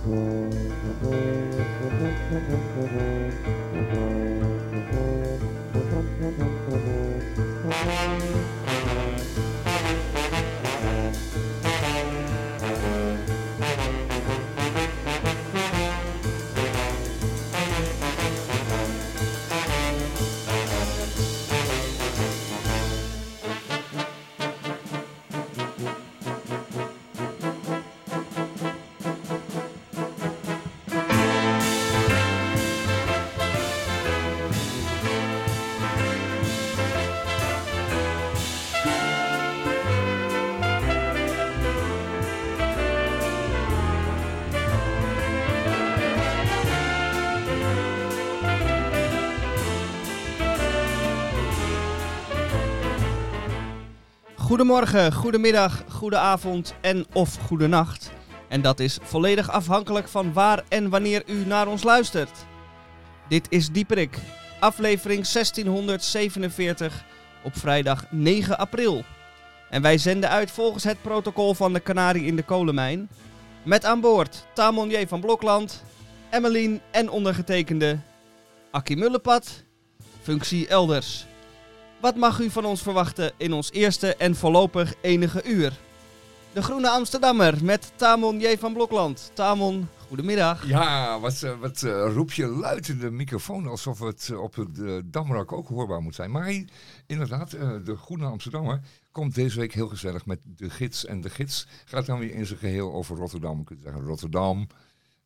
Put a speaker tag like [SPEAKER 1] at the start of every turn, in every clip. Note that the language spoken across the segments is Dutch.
[SPEAKER 1] Thank you. Goedemorgen, goedemiddag, goedenavond en of goedenacht. En dat is volledig afhankelijk van waar en wanneer u naar ons luistert. Dit is Dieperik, aflevering 1647 op vrijdag 9 april. En wij zenden uit volgens het protocol van de Canarie in de kolenmijn. Met aan boord Tamon J. van Blokland, Emmeline en ondergetekende Akkie Mullepad, functie elders. Wat mag u van ons verwachten in ons eerste en voorlopig enige uur? De Groene Amsterdammer met Tamon J. van Blokland. Tamon, goedemiddag.
[SPEAKER 2] Ja, wat, eh, wat eh, roep je luid in de microfoon alsof het eh, op het Damrak ook hoorbaar moet zijn. Maar inderdaad, de Groene Amsterdammer komt deze week heel gezellig met de gids. En de gids gaat dan weer in zijn geheel over Rotterdam. Je kunt zeggen Rotterdam.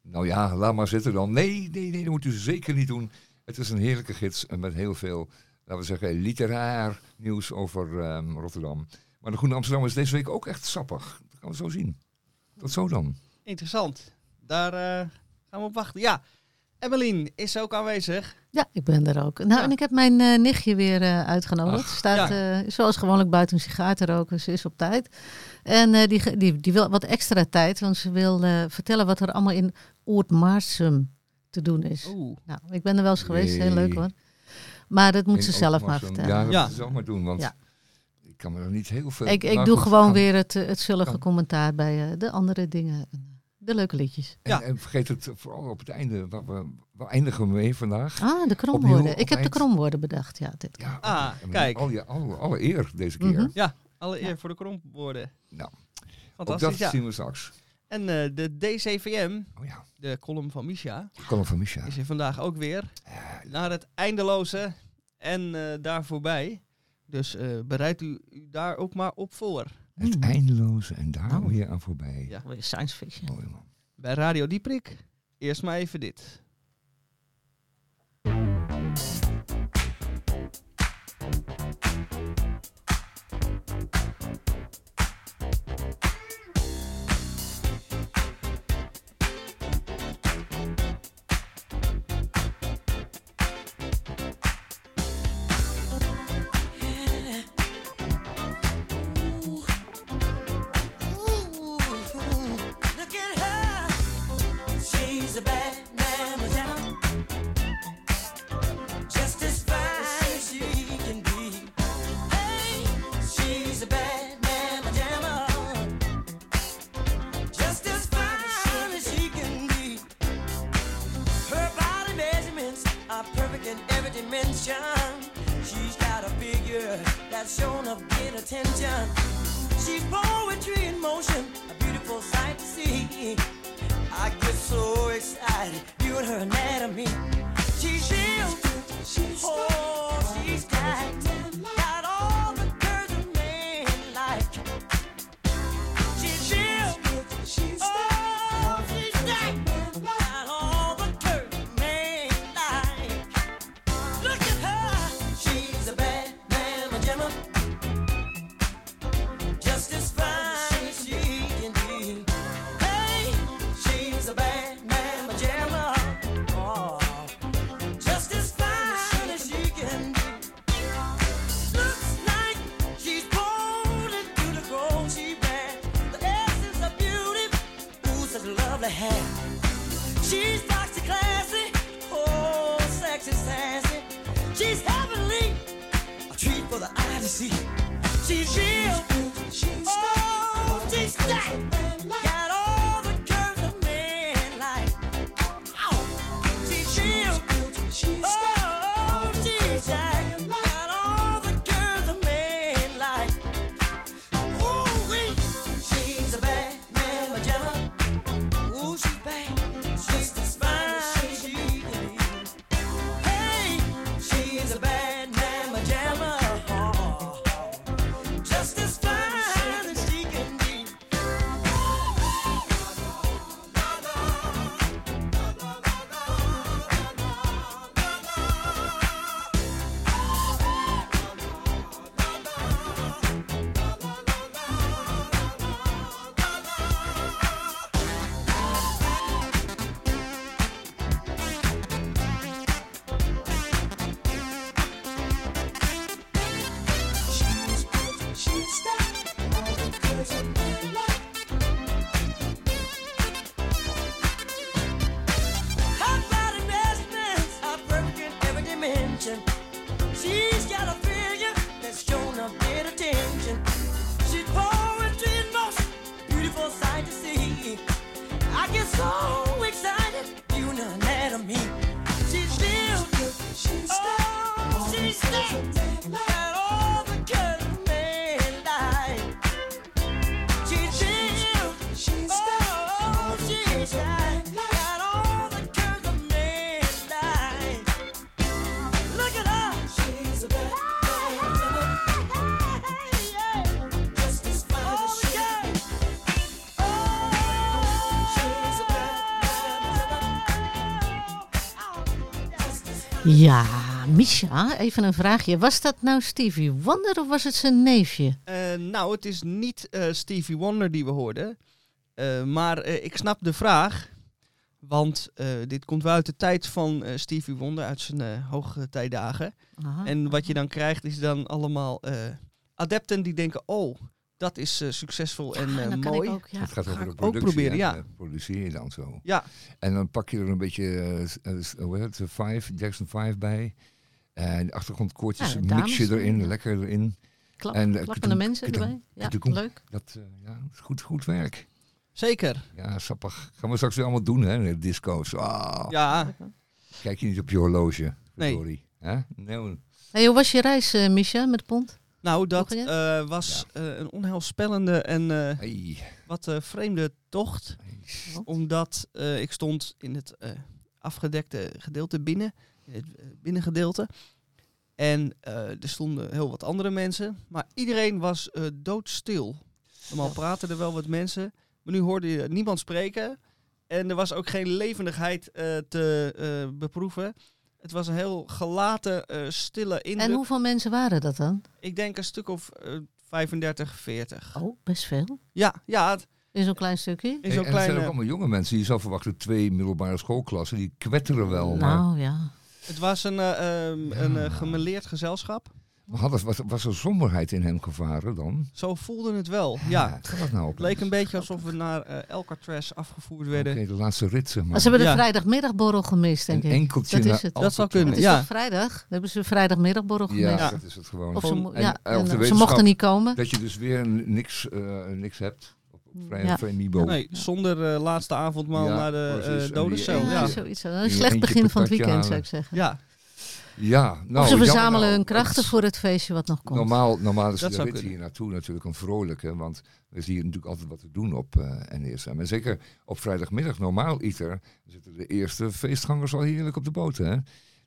[SPEAKER 2] Nou ja, laat maar zitten dan. Nee, nee, nee, dat moet u zeker niet doen. Het is een heerlijke gids met heel veel laten we zeggen, literair nieuws over ehm, Rotterdam. Maar de Groene Amsterdam is deze week ook echt sappig. Dat gaan we zo zien. Tot zo dan.
[SPEAKER 1] Interessant. Daar uh, gaan we op wachten. Ja, Emmeline is ook aanwezig.
[SPEAKER 3] Ja, ik ben er ook. Nou, en ik heb mijn uh, nichtje weer uh, uitgenodigd. Ach, Staat ja. zoals gewoonlijk buiten een sigaar te roken. Ze is op tijd. En die, die, die wil wat extra tijd, want ze wil vertellen wat er allemaal in Oertmarsum te doen is. Oeh. Nou, ik ben er wel eens geweest. Heel leuk hoor. Maar dat moet ze zelf maar vertellen.
[SPEAKER 2] Ja, dat ja. moet ze zelf maar doen, want ik kan me er niet heel veel...
[SPEAKER 3] Ik, ik doe gewoon weer het, het zullige commentaar bij uh, de andere dingen. De leuke liedjes.
[SPEAKER 2] En, ja. en vergeet het vooral op het einde. Waar, we, waar eindigen we mee vandaag?
[SPEAKER 3] Ah, de kromwoorden. Ik heb de kromwoorden bedacht. Ja, dit
[SPEAKER 2] ja ah, kijk. Alle, alle, alle, eer deze keer. Mm
[SPEAKER 1] -hmm. Ja, alle eer ja. voor de kromwoorden.
[SPEAKER 2] Nou, Fantastisch, ook dat zien we straks.
[SPEAKER 1] En uh, de DCVM, oh ja. de column van Misha,
[SPEAKER 2] de column van Misha,
[SPEAKER 1] is er vandaag ook weer. Uh, naar het eindeloze en uh, daar voorbij. Dus bereid u, u, daar ook maar op voor.
[SPEAKER 2] Het mm. eindeloze en daar oh. weer aan voorbij.
[SPEAKER 3] Ja, weer science fiction. Mooi
[SPEAKER 1] man. Bij Radio Dieprik, eerst maar even dit. I've shown of great attention. She's poetry in motion, a beautiful sight to see. I get so excited, viewing her anatomy.
[SPEAKER 3] Ja, Misha, even een vraagje. Was dat nou Stevie Wonder of was het zijn neefje?
[SPEAKER 4] Eh, nou, het is niet eh, Stevie Wonder die we hoorden. Eh, maar ik snap de vraag. Want dit komt wel uit de tijd van Stevie Wonder, uit zijn hoge tijdagen.
[SPEAKER 3] Aha.
[SPEAKER 4] En wat je dan krijgt is dan allemaal adepten die denken... oh, dat is eh, succesvol en eh,
[SPEAKER 3] kan
[SPEAKER 4] mooi.
[SPEAKER 3] ik ook, ja.
[SPEAKER 2] Het gaat
[SPEAKER 4] ga
[SPEAKER 2] over de
[SPEAKER 4] ik ook
[SPEAKER 2] productie.
[SPEAKER 4] proberen, ja.
[SPEAKER 2] produceer je dan zo.
[SPEAKER 4] Ja,
[SPEAKER 2] En dan pak je er een beetje, eh, hoe heet het, Five, Jackson 5 bij. En de achtergrondkoortjes
[SPEAKER 3] Ja,
[SPEAKER 2] mix je erin,
[SPEAKER 3] ja.
[SPEAKER 2] lekker erin.
[SPEAKER 3] Klap,
[SPEAKER 2] en,
[SPEAKER 3] klappende mensen erbij. Ja, leuk.
[SPEAKER 2] Dat eh, ja, is goed, goed werk.
[SPEAKER 4] zeker.
[SPEAKER 2] Ja, sappig. Gaan we straks weer allemaal doen, hè? Disco's. Ah,
[SPEAKER 4] Ja,
[SPEAKER 2] Kijk je niet op je horloge.
[SPEAKER 4] Nee.
[SPEAKER 2] Sorry. Hè? Nee.
[SPEAKER 3] Hey, hoe was je reis, eh Misha, met Pont?
[SPEAKER 4] Nou dat eh, was eh, een onheilspellende en eh,
[SPEAKER 2] hey.
[SPEAKER 4] wat eh, vreemde tocht. Omdat eh, ik stond in het eh, afgedekte gedeelte binnen, in het binnengedeelte. En eh, er stonden heel wat andere mensen, maar iedereen was eh, doodstil. Normaal praten er wel wat mensen, maar nu hoorde je niemand spreken. En er was ook geen levendigheid eh, te eh, beproeven. Het was een heel gelaten, eh, stille indruk.
[SPEAKER 3] En hoeveel mensen waren dat dan?
[SPEAKER 4] Ik denk een stuk of eh, 35, 40.
[SPEAKER 3] Oh, best veel.
[SPEAKER 4] Ja, ja, het-
[SPEAKER 3] In zo'n klein stukje?
[SPEAKER 4] in zo'n
[SPEAKER 2] en er zijn ook allemaal jonge mensen. Je zou verwachten twee middelbare schoolklassen. Die kwetteren wel. Maar,
[SPEAKER 3] Nou ja.
[SPEAKER 4] Het was een, eh, ehm, een eh, gemêleerd gezelschap.
[SPEAKER 2] Maar had het, was, was er somberheid in hen gevaren dan?
[SPEAKER 4] Zo voelde het wel. Ja,
[SPEAKER 2] Kan dat nou op?
[SPEAKER 4] het leek een beetje alsof we naar eh Alcatraz afgevoerd werden.
[SPEAKER 2] Oké, de laatste rit, zeg maar.
[SPEAKER 3] Ze hebben de
[SPEAKER 4] Ja.
[SPEAKER 3] vrijdagmiddagborrel gemist, denk
[SPEAKER 2] een
[SPEAKER 3] ik.
[SPEAKER 2] enkeltje
[SPEAKER 3] Dat is het.
[SPEAKER 4] Dat zou kunnen.
[SPEAKER 3] Het is
[SPEAKER 4] Ja.
[SPEAKER 3] toch vrijdag? Hebben ze vrijdaagmiddagborrel gemist?
[SPEAKER 2] Ja,
[SPEAKER 4] Ja.
[SPEAKER 2] dat is het gewoon.
[SPEAKER 3] Of ze,
[SPEAKER 2] en-
[SPEAKER 3] ja,
[SPEAKER 2] en
[SPEAKER 3] en,
[SPEAKER 2] of de
[SPEAKER 3] eh, ze
[SPEAKER 2] wetenschap
[SPEAKER 3] mochten niet komen.
[SPEAKER 2] Dat je dus weer niks, eh, niks hebt. Op vrij
[SPEAKER 3] Ja.
[SPEAKER 4] Nee, zonder eh, laatste avondmaal
[SPEAKER 2] Ja,
[SPEAKER 4] naar de eh
[SPEAKER 2] En
[SPEAKER 4] dodencel.
[SPEAKER 3] Ja,
[SPEAKER 4] Ja.
[SPEAKER 3] zoiets. Een slecht begin van het weekend, zou ik zeggen.
[SPEAKER 4] ja,
[SPEAKER 2] Ja, nou,
[SPEAKER 3] of ze
[SPEAKER 2] jammer
[SPEAKER 3] verzamelen
[SPEAKER 2] nou.
[SPEAKER 3] hun krachten
[SPEAKER 2] Het-
[SPEAKER 3] voor het feestje wat nog komt.
[SPEAKER 2] Normaal, normaal is
[SPEAKER 4] Dat
[SPEAKER 2] de rit hier naartoe natuurlijk een vrolijke, want er is hier natuurlijk altijd wat te doen op eh NSM. En zeker op vrijdagmiddag, normaal iter, zitten de eerste feestgangers al heerlijk op de boot. Hè?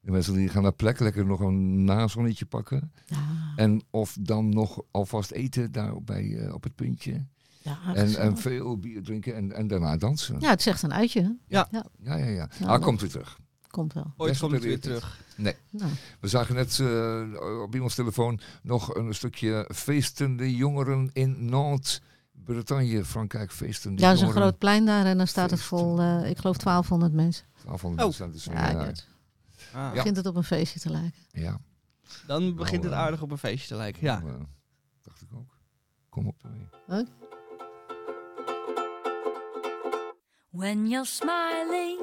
[SPEAKER 2] De mensen die gaan naar plek lekker nog een nazonnetje pakken.
[SPEAKER 3] Ja,
[SPEAKER 2] En of dan nog alvast eten daar bij, eh, op het puntje.
[SPEAKER 3] ja,
[SPEAKER 2] En, en veel bier drinken en, en daarna dansen.
[SPEAKER 3] ja, het echt een uitje. hè?
[SPEAKER 4] Ja.
[SPEAKER 3] ja
[SPEAKER 2] Ja, ja, ah, komt weer terug.
[SPEAKER 3] Komt wel.
[SPEAKER 4] ooit komt het weer terug.
[SPEAKER 3] Nou,
[SPEAKER 2] We zagen net eh, op iemands telefoon nog een stukje feestende jongeren in Nantes. Bretagne, Frankrijk, feestende
[SPEAKER 3] ja, er is een groot plein daar en dan staat het
[SPEAKER 2] Feesten.
[SPEAKER 3] vol, eh, ik geloof 1200 mensen.
[SPEAKER 2] Af van
[SPEAKER 4] Oh.
[SPEAKER 2] mensen,
[SPEAKER 3] Ja,
[SPEAKER 2] ja, ja,
[SPEAKER 3] het
[SPEAKER 4] Ah,
[SPEAKER 3] begint het op een feestje te lijken.
[SPEAKER 2] ja.
[SPEAKER 4] Dan begint het
[SPEAKER 2] Nou, eh,
[SPEAKER 4] aardig op een feestje te lijken. Ja.
[SPEAKER 2] Nou, eh, dacht ik ook. Kom op. eh.
[SPEAKER 5] When you're smiling,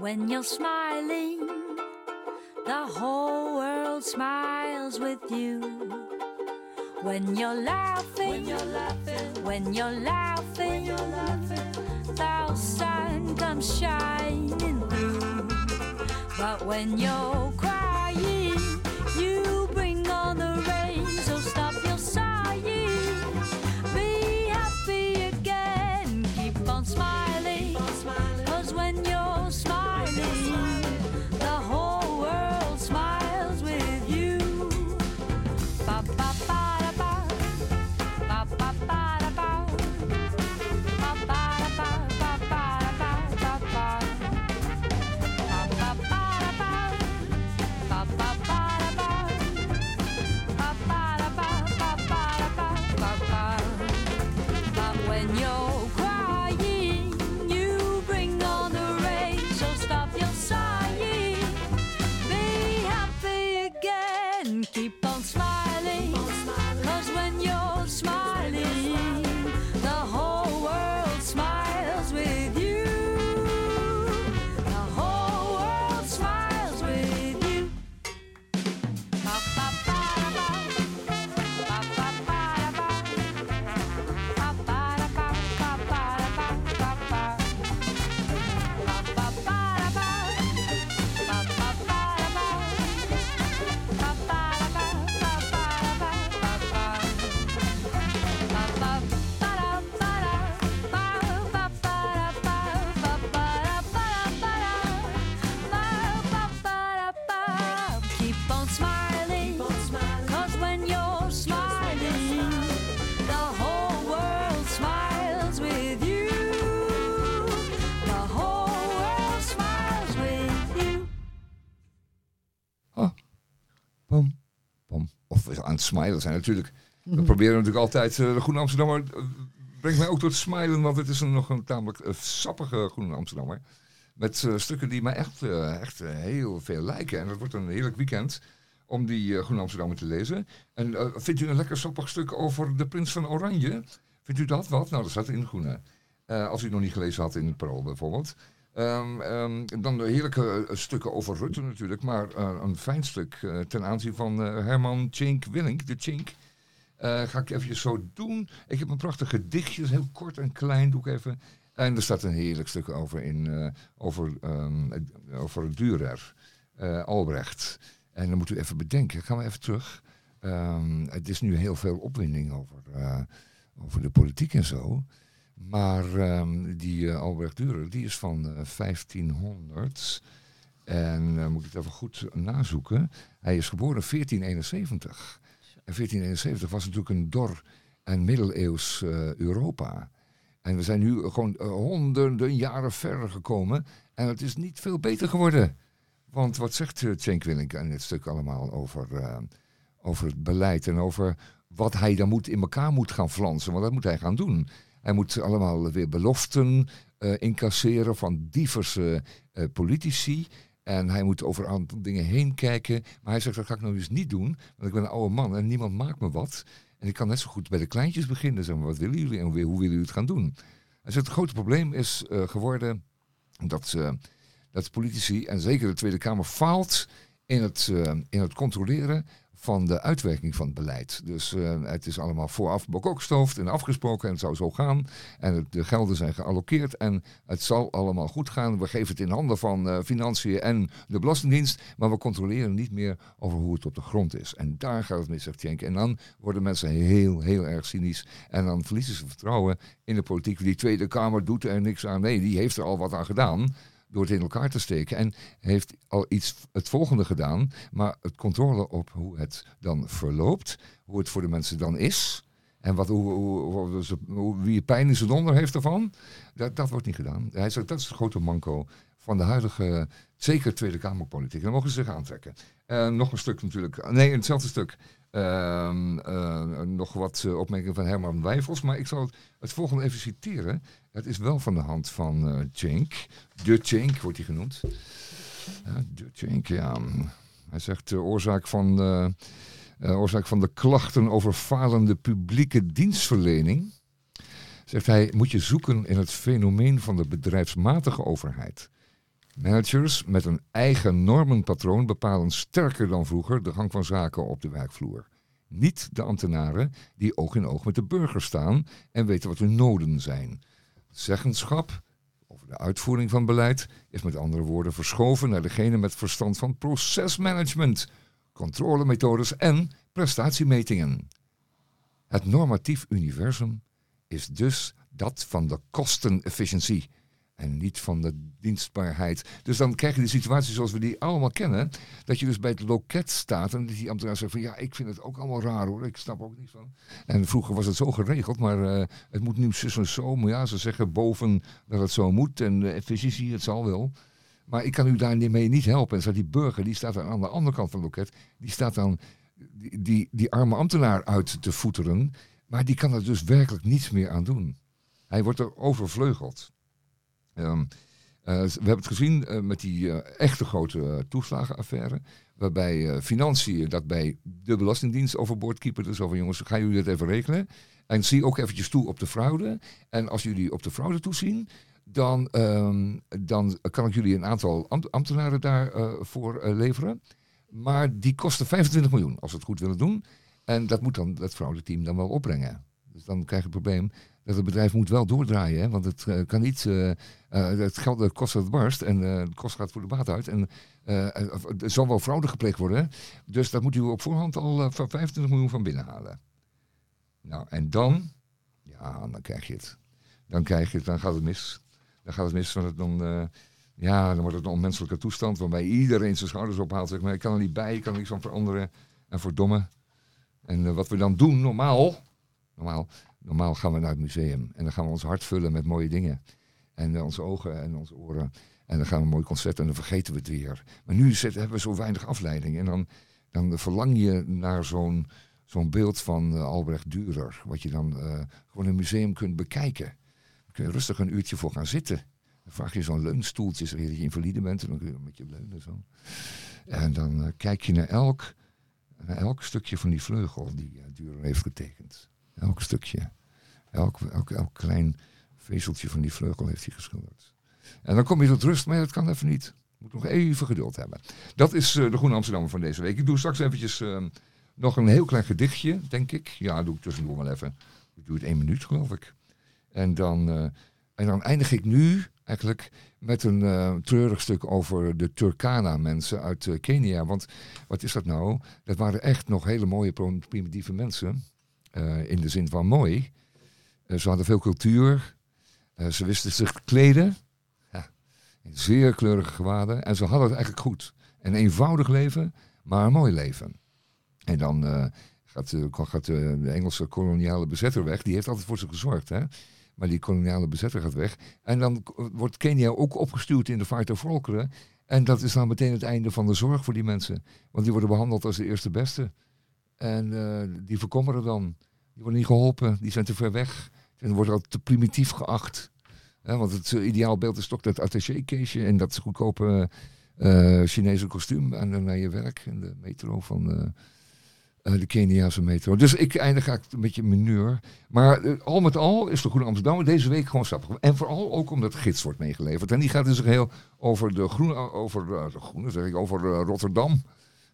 [SPEAKER 5] when you're smiling, the whole world smiles with you. When you're laughing, when you're laughing, when you're laughing, the sun comes shining through. But when you're crying,
[SPEAKER 2] het smilen zijn. Natuurlijk, we proberen natuurlijk altijd, eh, de Groene Amsterdammer eh, brengt mij ook tot smilen, want het is een, nog een tamelijk eh, sappige Groene Amsterdammer. Met stukken die mij echt, echt heel veel lijken. En dat wordt een heerlijk weekend om die Groene Amsterdammer te lezen. En vindt u een lekker sappig stuk over de Prins van Oranje? Vindt u dat wat? Nou, dat staat in de Groene. Als u het nog niet gelezen had in het Parool bijvoorbeeld. Ehm, ehm, dan heerlijke eh, stukken over Rutte natuurlijk, maar eh, een fijn stuk eh, ten aanzien van Herman Tjink Willink, de. Eh, ga ik even zo doen. Ik heb een prachtig gedichtje, heel kort en klein, doe ik even. En er staat een heerlijk stuk over, in, over, het- over Dürer, eh, Albrecht. En dan moet u even bedenken, gaan we even terug. Het is nu heel veel opwinding over, over de politiek en zo. Maar ehm, die eh, Albrecht Dürer, die is van eh, 1500. En eh, moet ik het even goed nazoeken. Hij is geboren in 1471. En 1471 was natuurlijk een dor en middeleeuws eh, Europa. En we zijn nu gewoon eh, honderden jaren verder gekomen. En het is niet veel beter geworden. Want wat zegt uh, Cenk in dit stuk allemaal over, eh, over het beleid en over wat hij dan moet in elkaar moet gaan flansen? Want dat moet hij gaan doen. Hij moet allemaal weer beloften eh, incasseren van diverse eh, politici. En hij moet over aantal dingen heen kijken. Maar hij zegt, dat ga ik nou dus niet doen. Want ik ben een oude man en niemand maakt me wat. En ik kan net zo goed bij de kleintjes beginnen. Zeg wat willen jullie en hoe, willen jullie het gaan doen? Hij zegt, het grote probleem is eh, geworden dat, dat politici, en zeker de Tweede Kamer, faalt in het, in het controleren van de uitwerking van het beleid. Dus eh, het is allemaal vooraf bekokstoofd en afgesproken en het zou zo gaan. En de gelden zijn geallockeerd en het zal allemaal goed gaan. We geven het in handen van eh, Financiën en de Belastingdienst, maar we controleren niet meer over hoe het op de grond is. En daar gaat het mis, zegt Tjenk. En dan worden mensen heel, heel erg cynisch en dan verliezen ze vertrouwen in de politiek. Die Tweede Kamer doet er niks aan. Nee, die heeft er al wat aan gedaan door het in elkaar te steken. En heeft al iets het volgende gedaan. Maar het controle op hoe het dan verloopt, hoe het voor de mensen dan is. En wat, hoe, hoe, wie pijn in zijn onder heeft ervan, dat, dat wordt niet gedaan. Hij zegt, dat is het grote manco van de huidige, zeker Tweede Kamerpolitiek. Dan mogen ze zich aantrekken. En nog een stuk natuurlijk, nee, hetzelfde stuk, eh, nog wat eh, opmerkingen van Herman Wijfels. Maar ik zal het, het volgende even citeren. Het is wel van de hand van eh Cenk. De Cenk wordt hij genoemd. De Cenk, ja. Hij zegt de oorzaak van, eh, eh, oorzaak van de klachten over falende publieke dienstverlening. Zegt hij, moet je zoeken in het fenomeen van de bedrijfsmatige overheid. Managers met een eigen normenpatroon bepalen sterker dan vroeger de gang van zaken op de werkvloer. Niet de ambtenaren die oog in oog met de burger staan en weten wat hun noden zijn. Zeggenschap over de uitvoering van beleid is met andere woorden verschoven naar degene met verstand van procesmanagement, controlemethodes en prestatiemetingen. Het normatief universum is dus dat van de kostenefficiëntie en niet van de dienstbaarheid. Dus dan krijg je de situatie zoals we die allemaal kennen, dat je dus bij het loket staat en die ambtenaar zegt van ja, ik vind het ook allemaal raar hoor, ik snap ook niet van. En vroeger was het zo geregeld, maar eh, het moet nu zus zo. Maar ja, ze zeggen boven dat het zo moet en de efficiëntie, het zal wel. Maar ik kan u daarmee niet helpen. En die burger, die staat aan de andere kant van het loket, die staat dan die, die, die arme ambtenaar uit te voeteren. Maar die kan er dus werkelijk niets meer aan doen. Hij wordt er overvleugeld. Ehm, eh, we hebben het gezien eh, met die eh, echte grote toeslagenaffaire. Waarbij financiën dat bij de Belastingdienst overboord kieperde. Zo van jongens, gaan jullie dat even regelen? En zie ook eventjes toe op de fraude. En als jullie op de fraude toezien, dan, ehm, dan kan ik jullie een aantal ambt- ambtenaren daarvoor voor leveren. Maar die kosten 25 miljoen als we het goed willen doen. En dat moet dan dat fraudeteam dan wel opbrengen. Dus dan krijg je het probleem dat het bedrijf moet wel doordraaien. Hè? Want het eh, kan niet. eh, eh, het geld dat kost het barst en het kost gaat voor de baat uit. En er zal wel fraude gepleegd worden. Dus daar moet u op voorhand al van 25 miljoen van binnenhalen. Nou, en dan. Ja, dan krijg je het. Dan krijg je het, dan gaat het mis. Dan gaat het mis, want het dan. ja, dan wordt het een onmenselijke toestand waarbij iedereen zijn schouders ophaalt. Zeg maar, ik kan er niet bij, ik kan er niks van veranderen. En verdomme. En wat we dan doen, normaal, normaal, normaal gaan we naar het museum. En dan gaan we ons hart vullen met mooie dingen. En eh, onze ogen en onze oren. En dan gaan we een mooi concert en dan vergeten we het weer. Maar nu zit, hebben we zo weinig afleiding. En dan, dan verlang je naar zo'n zo'n beeld van eh, Albrecht Dürer, wat je dan eh, gewoon in een museum kunt bekijken. Daar kun je rustig een uurtje voor gaan zitten. Dan vraag je zo'n leunstoeltje, zeg je dat je invalide bent, en dan kun je met je leunen zo. En dan kijk je naar elk, naar elk stukje van die vleugel die Dürer heeft getekend. Elk stukje. Elk, elk, elk klein vezeltje van die vleugel heeft hij geschilderd. En dan kom je tot rust, maar dat kan even niet. Moet nog even geduld hebben. Dat is eh, de Groene Amsterdammer van deze week. Ik doe straks eventjes eh, nog een heel klein gedichtje, denk ik. Ja, doe ik tussendoor wel even. Ik doe het één minuut, geloof ik. En dan, eh, en dan eindig ik nu eigenlijk met een eh, treurig stuk over de Turkana-mensen uit Kenia. Want wat is dat nou? Dat waren echt nog hele mooie primitieve mensen. Eh, in de zin van mooi. Eh, ze hadden veel cultuur. Eh, ze wisten zich te kleden. Ja, in zeer kleurige gewaden. En ze hadden het eigenlijk goed. Een eenvoudig leven, maar een mooi leven. En dan gaat, gaat de, Engelse koloniale bezetter weg. Die heeft altijd voor ze gezorgd. Hè? Maar die koloniale bezetter gaat weg. En dan wordt Kenia ook opgestuurd in de vaart volkeren. En dat is dan meteen het einde van de zorg voor die mensen. Want die worden behandeld als de eerste beste. En eh, die verkommeren dan. Die worden niet geholpen. Die zijn te ver weg. En worden al te primitief geacht. Want het eh, ideaalbeeld is toch dat attaché-caseje en dat goedkope eh, Chinese kostuum. Dan naar je werk in de metro van eh, de Keniaanse metro. Dus ik eindig eigenlijk een beetje mineur. Maar al met al is de Groene Amsterdam deze week gewoon grappig. En vooral ook omdat de gids wordt meegeleverd. En die gaat dus heel over de groene, over eh, de groene zeg ik, over Rotterdam.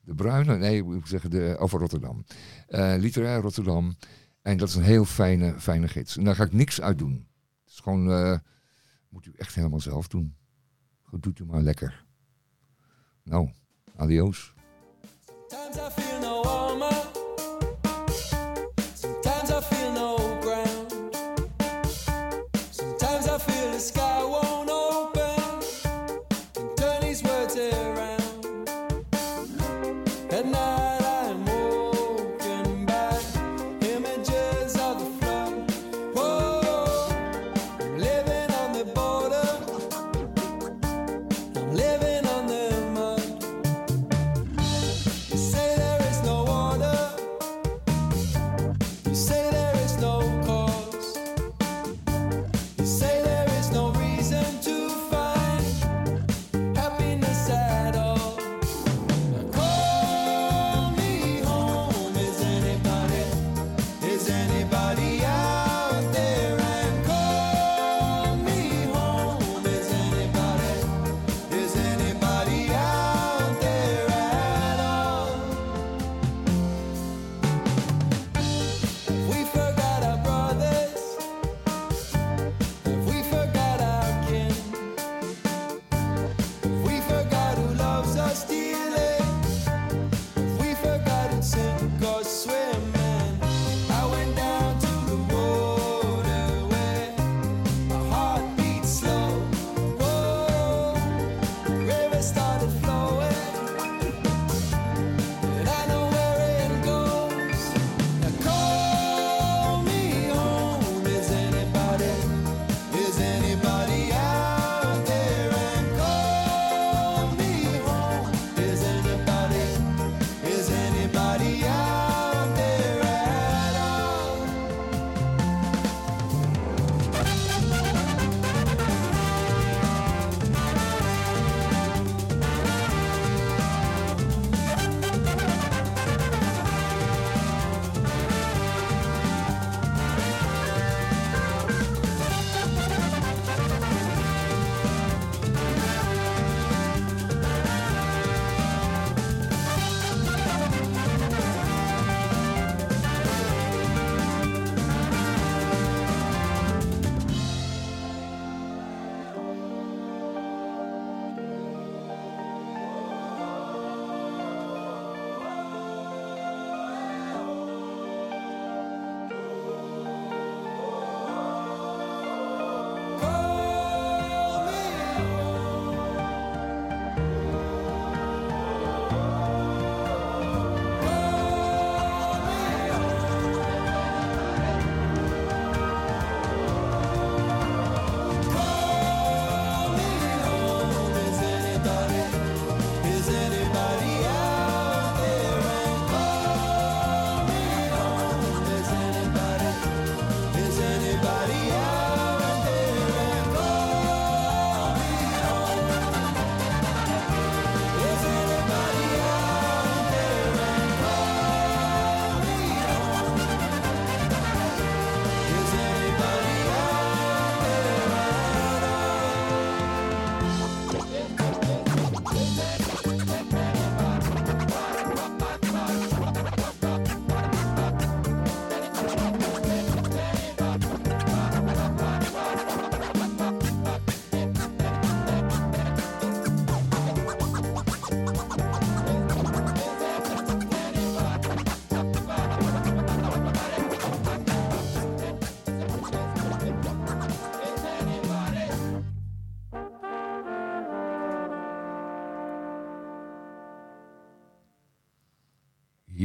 [SPEAKER 2] De bruine, nee, ik moet zeggen, de, over Rotterdam. Eh, literair Rotterdam. En dat is een heel fijne, fijne gids. En daar ga ik niks uit doen. Het is gewoon, eh, moet u echt helemaal zelf doen. Goed, doet u maar lekker. Nou, adios.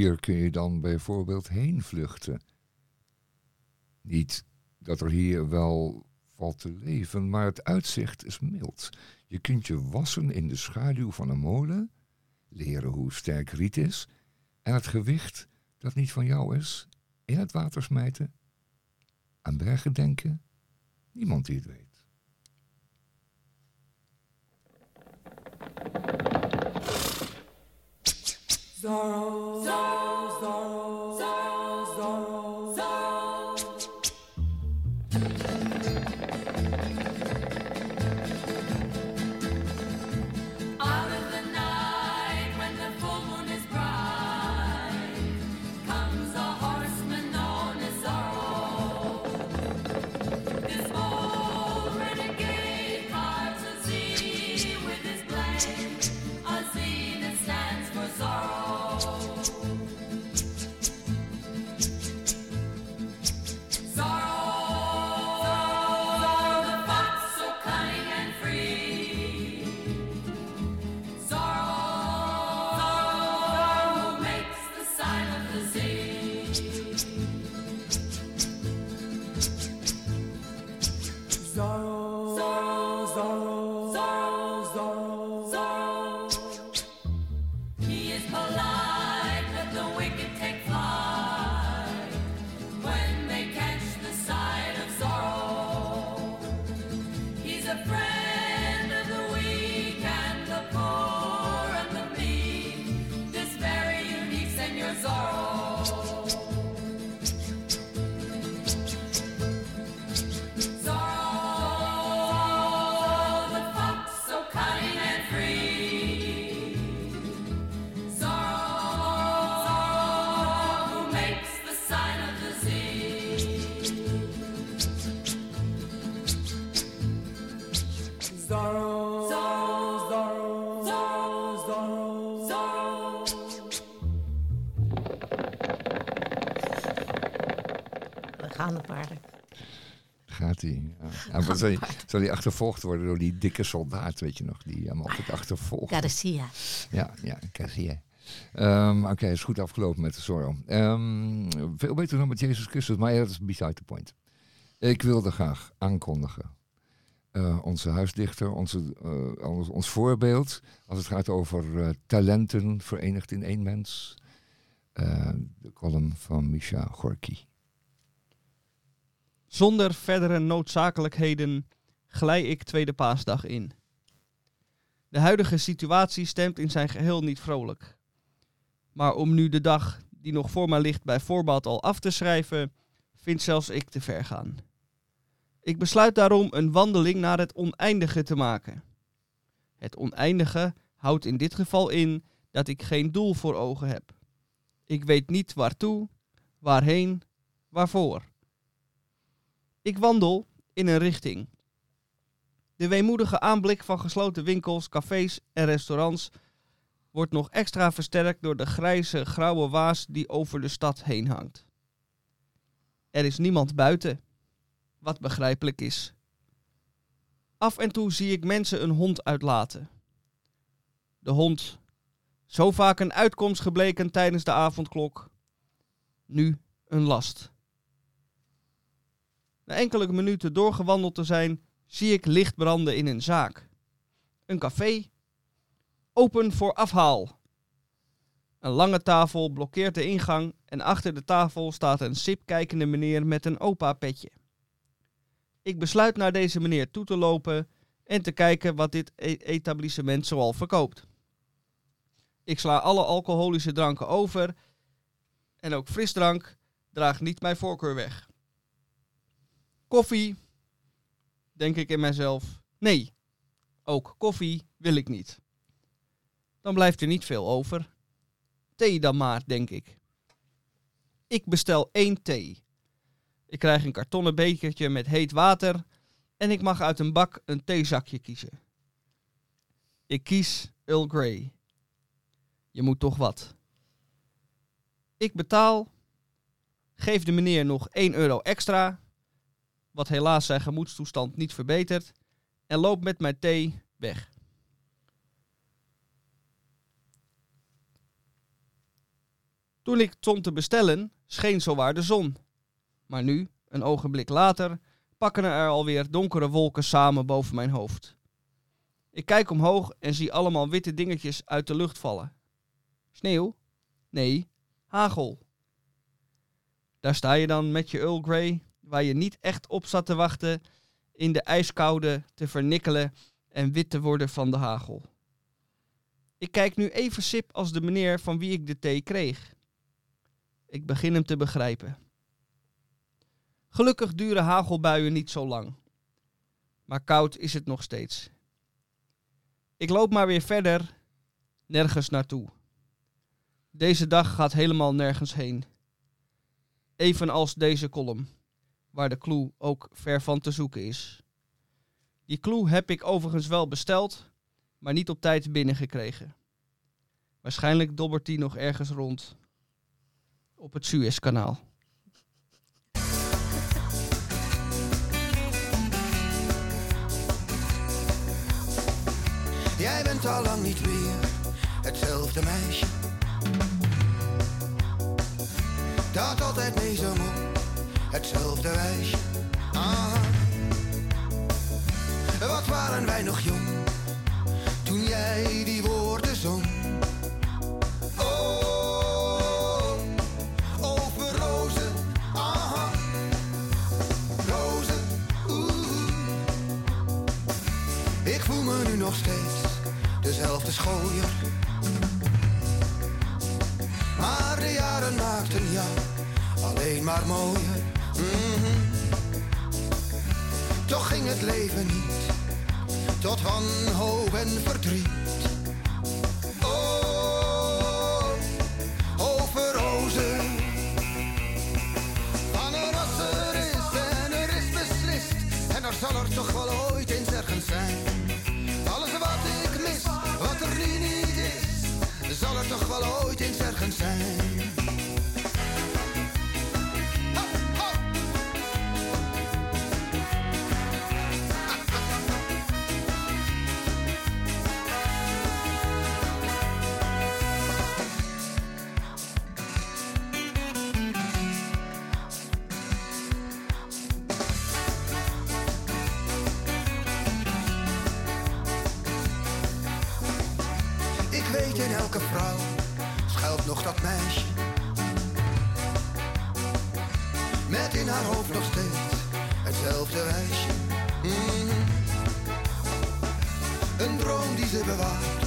[SPEAKER 2] Hier kun je dan bijvoorbeeld heen vluchten. Niet dat er hier wel valt te leven, maar het uitzicht is mild. Je kunt je wassen in de schaduw van een molen, leren hoe sterk riet is en het gewicht dat niet van jou is, in het water smijten, aan bergen denken, niemand die het weet.
[SPEAKER 5] Zorro, Zorro, Zorro, Zorro, Zorro,
[SPEAKER 2] Hij. Ja. Wat zal, hij, zal hij achtervolgd worden door die dikke soldaat, weet je nog, die hem altijd achtervolgt.
[SPEAKER 3] Garcia.
[SPEAKER 2] Ja, ja, Garcia. Ehm Oké, is goed afgelopen met de Zorro. Ehm, veel beter dan met Jezus Christus, maar ja, dat is beside the point. Ik wilde graag aankondigen. eh, onze huisdichter, onze, eh, ons, ons voorbeeld, als het gaat over eh, talenten verenigd in één mens. De column van Misha Gorky.
[SPEAKER 4] Zonder verdere noodzakelijkheden glij ik tweede paasdag in. De huidige situatie stemt in zijn geheel niet vrolijk. Maar om nu de dag die nog voor mij ligt bij voorbaat al af te schrijven, vind zelfs ik te ver gaan. Ik besluit daarom een wandeling naar het oneindige te maken. Het oneindige houdt in dit geval in dat ik geen doel voor ogen heb. Ik weet niet waartoe, waarheen, waarvoor. Ik wandel in een richting. De weemoedige aanblik van gesloten winkels, cafés en restaurants wordt nog extra versterkt door de grijze, grauwe waas die over de stad heen hangt. Er is niemand buiten, wat begrijpelijk is. Af en toe zie ik mensen een hond uitlaten. De hond, zo vaak een uitkomst gebleken tijdens de avondklok, nu een last. Na enkele minuten doorgewandeld te zijn, zie ik licht branden in een zaak. Een café. Open voor afhaal. Een lange tafel blokkeert de ingang en achter de tafel staat een sip kijkende meneer met een opa-petje. Ik besluit naar deze meneer toe te lopen en te kijken wat dit e- etablissement zoal verkoopt. Ik sla alle alcoholische dranken over en ook frisdrank draagt niet mijn voorkeur weg. Koffie, denk ik in mijzelf. Nee, ook koffie wil ik niet. Dan blijft er niet veel over. Thee dan maar, denk ik. Ik bestel één thee. Ik krijg een kartonnen bekertje met heet water en ik mag uit een bak een theezakje kiezen. Ik kies Earl Grey. Je moet toch wat. Ik betaal, geef de meneer nog 1 euro extra, wat helaas zijn gemoedstoestand niet verbetert, en loop met mijn thee weg. Toen ik stond te bestellen, scheen zowaar de zon. Maar nu, een ogenblik later, pakken er alweer donkere wolken samen boven mijn hoofd. Ik kijk omhoog en zie allemaal witte dingetjes uit de lucht vallen. Sneeuw? Nee, hagel. Daar sta je dan met je Earl Grey, waar je niet echt op zat te wachten, in de ijskoude te vernikkelen en wit te worden van de hagel. Ik kijk nu even sip als de meneer van wie ik de thee kreeg. Ik begin hem te begrijpen. Gelukkig duren hagelbuien niet zo lang. Maar koud is het nog steeds. Ik loop maar weer verder, nergens naartoe. Deze dag gaat helemaal nergens heen. Evenals deze column, waar de clue ook ver van te zoeken is. Die clue heb ik overigens wel besteld, maar niet op tijd binnengekregen. Waarschijnlijk dobbert die nog ergens rond op het Suezkanaal.
[SPEAKER 6] Jij bent al lang niet meer hetzelfde meisje. Dat altijd mee zo hetzelfde wijsje. Ah. Wat waren wij nog jong, toen jij die woorden zong. Oh, over rozen, aha. Rozen, oeh. Ik voel me nu nog steeds dezelfde schooier. Maar de jaren maakten jou alleen maar mooier. Mhm. Toch ging het leven niet tot wanhoop en verdriet. Oh, over rozen. Van er als er is en er is beslist. En er zal er toch wel ooit eens ergens zijn. Alles wat ik mis, wat er nu niet is, zal er toch wel ooit eens ergens zijn. Met in haar hoofd nog steeds hetzelfde wijsje. Mhm. Een droom die ze bewaart,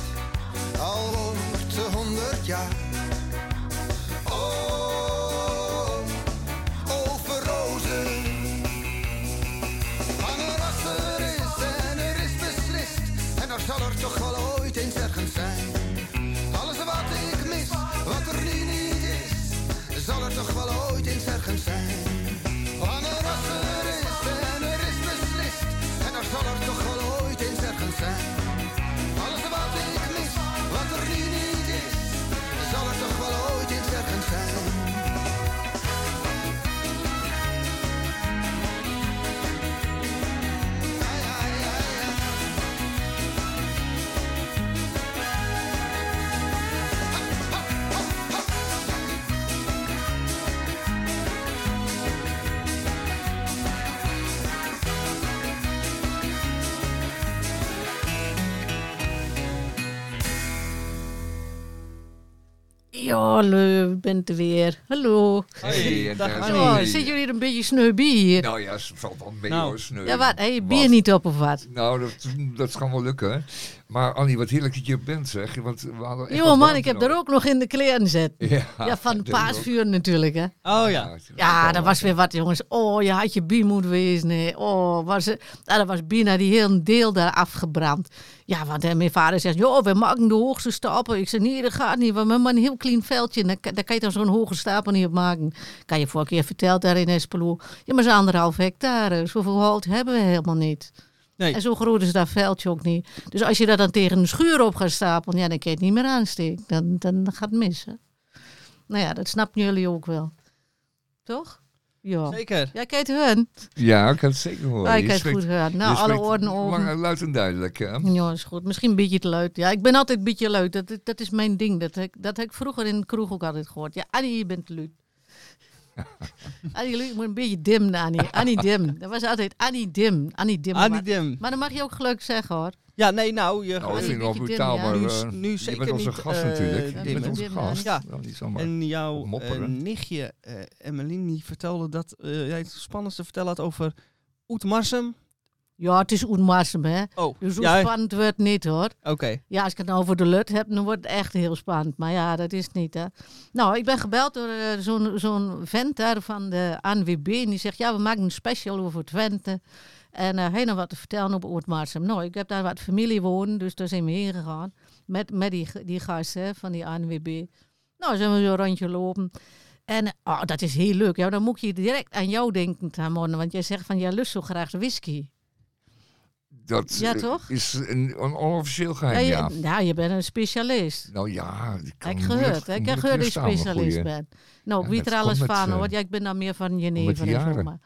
[SPEAKER 3] hallo, ik ben er weer. Hallo.
[SPEAKER 2] Hey, en
[SPEAKER 4] dag Annie.
[SPEAKER 3] Oh,
[SPEAKER 2] jullie.
[SPEAKER 3] zitten jullie een beetje sneu bij hier?
[SPEAKER 2] Nou ja, ze valt wel mee
[SPEAKER 4] Nou.
[SPEAKER 2] hoor, sneu.
[SPEAKER 3] ja, wat? Heb je bier
[SPEAKER 2] Wat?
[SPEAKER 3] niet op of wat?
[SPEAKER 2] Nou, dat, dat kan wel lukken. Maar Annie, wat heerlijk dat je bent zeg. Want we hadden echt
[SPEAKER 3] Jongen man, ik heb er
[SPEAKER 2] nodig.
[SPEAKER 3] ook nog in de kleren zitten.
[SPEAKER 2] Ja,
[SPEAKER 3] Ja, van paasvuur natuurlijk, hè.
[SPEAKER 4] Oh ja.
[SPEAKER 3] Ja, dat was weer wat, jongens. Oh, je had je bier moeten wezen. hè. Oh, was het, nou, dat was bijna die hele deel daar afgebrand. Ja, want hè, mijn vader zegt, joh, we maken de hoogste stapel. Ik zeg, nee, dat gaat niet. We hebben maar een heel klein veldje. Daar, kan- daar kan je dan zo'n hoge stapel niet op maken. Kan je vorige keer verteld daar in Espelo. Ja, maar ze anderhalf hectare. Zoveel hout hebben we helemaal niet.
[SPEAKER 4] Nee.
[SPEAKER 3] En zo groot is dat veldje ook niet. Dus als je dat dan tegen een schuur op gaat stapelen, ja, dan kan je het niet meer aansteken. Dan, dan gaat het mis. Hè? Nou ja, dat snappen jullie ook wel. Toch? Ja.
[SPEAKER 4] Zeker.
[SPEAKER 3] Jij kijkt hun?
[SPEAKER 2] Ja, ik kan het zeker horen.
[SPEAKER 3] Ja, ik kijk
[SPEAKER 2] spreekt-
[SPEAKER 3] goed
[SPEAKER 2] je
[SPEAKER 3] Nou, alle oren open.
[SPEAKER 2] luid en duidelijk. Hè?
[SPEAKER 3] Ja, is goed. Misschien een beetje te luid. Ja, ik ben altijd een beetje luid. Dat, dat is mijn ding. Dat heb, dat heb ik vroeger in de kroeg ook altijd gehoord. Ja, Annie, je bent te luid. Annie, je moet een beetje dim, Annie. Annie dim. Dat was altijd Annie dim. Annie dim.
[SPEAKER 4] Annie
[SPEAKER 3] maar,
[SPEAKER 4] Dim.
[SPEAKER 3] maar dan mag je ook gelukkig zeggen, hoor.
[SPEAKER 4] Ja, nee, nou, je
[SPEAKER 2] Nou, vind ik wel brutaal, maar
[SPEAKER 4] Nu-
[SPEAKER 2] eh,
[SPEAKER 4] nu
[SPEAKER 2] je
[SPEAKER 4] zeker
[SPEAKER 2] bent onze
[SPEAKER 4] niet,
[SPEAKER 2] gast
[SPEAKER 4] eh,
[SPEAKER 2] natuurlijk. Je bent onze gast.
[SPEAKER 4] ja.
[SPEAKER 2] Nou.
[SPEAKER 4] En jouw eh,
[SPEAKER 2] mopperen.
[SPEAKER 4] nichtje, eh Emmeline, die vertelde dat eh, jij het spannendste vertellen had over Oetmarsum.
[SPEAKER 3] Ja, het is onmassem, hè.
[SPEAKER 4] Oh,
[SPEAKER 3] Dus
[SPEAKER 4] ja,
[SPEAKER 3] spannend wordt het niet, hoor.
[SPEAKER 4] oké.
[SPEAKER 3] Ja, als ik het nou over de lut heb, dan wordt het echt heel spannend. Maar ja, dat is het niet, hè. Nou, ik ben gebeld door eh, zo'n zo'n vent daar van de ANWB. En die zegt, ja, we maken een special over Twente. En eh hij nog wat te vertellen op Oortmarsum. Nou, ik heb daar wat familie wonen, dus daar zijn we heen gegaan. Met, met die, die gasten hè, van die ANWB. Nou, zijn we zo een rondje lopen. En oh, dat is heel leuk. Ja, dan moet je direct aan jou denken, Tamon. Want jij zegt van, jij lust zo graag whisky.
[SPEAKER 2] Dat
[SPEAKER 3] Ja,
[SPEAKER 2] eh,
[SPEAKER 3] toch?
[SPEAKER 2] is een, een onofficieel
[SPEAKER 3] Ja,
[SPEAKER 2] geheim,
[SPEAKER 3] je,
[SPEAKER 2] ja.
[SPEAKER 3] ja, je bent een specialist.
[SPEAKER 2] Nou ja, ik
[SPEAKER 3] Heb gehoord. Ik heb gehoord dat je specialist bent. Nou,
[SPEAKER 2] Ja,
[SPEAKER 3] wie er alles van
[SPEAKER 2] eh,
[SPEAKER 3] hoor. Ja, ik ben dan meer van Jenever en zo. Maar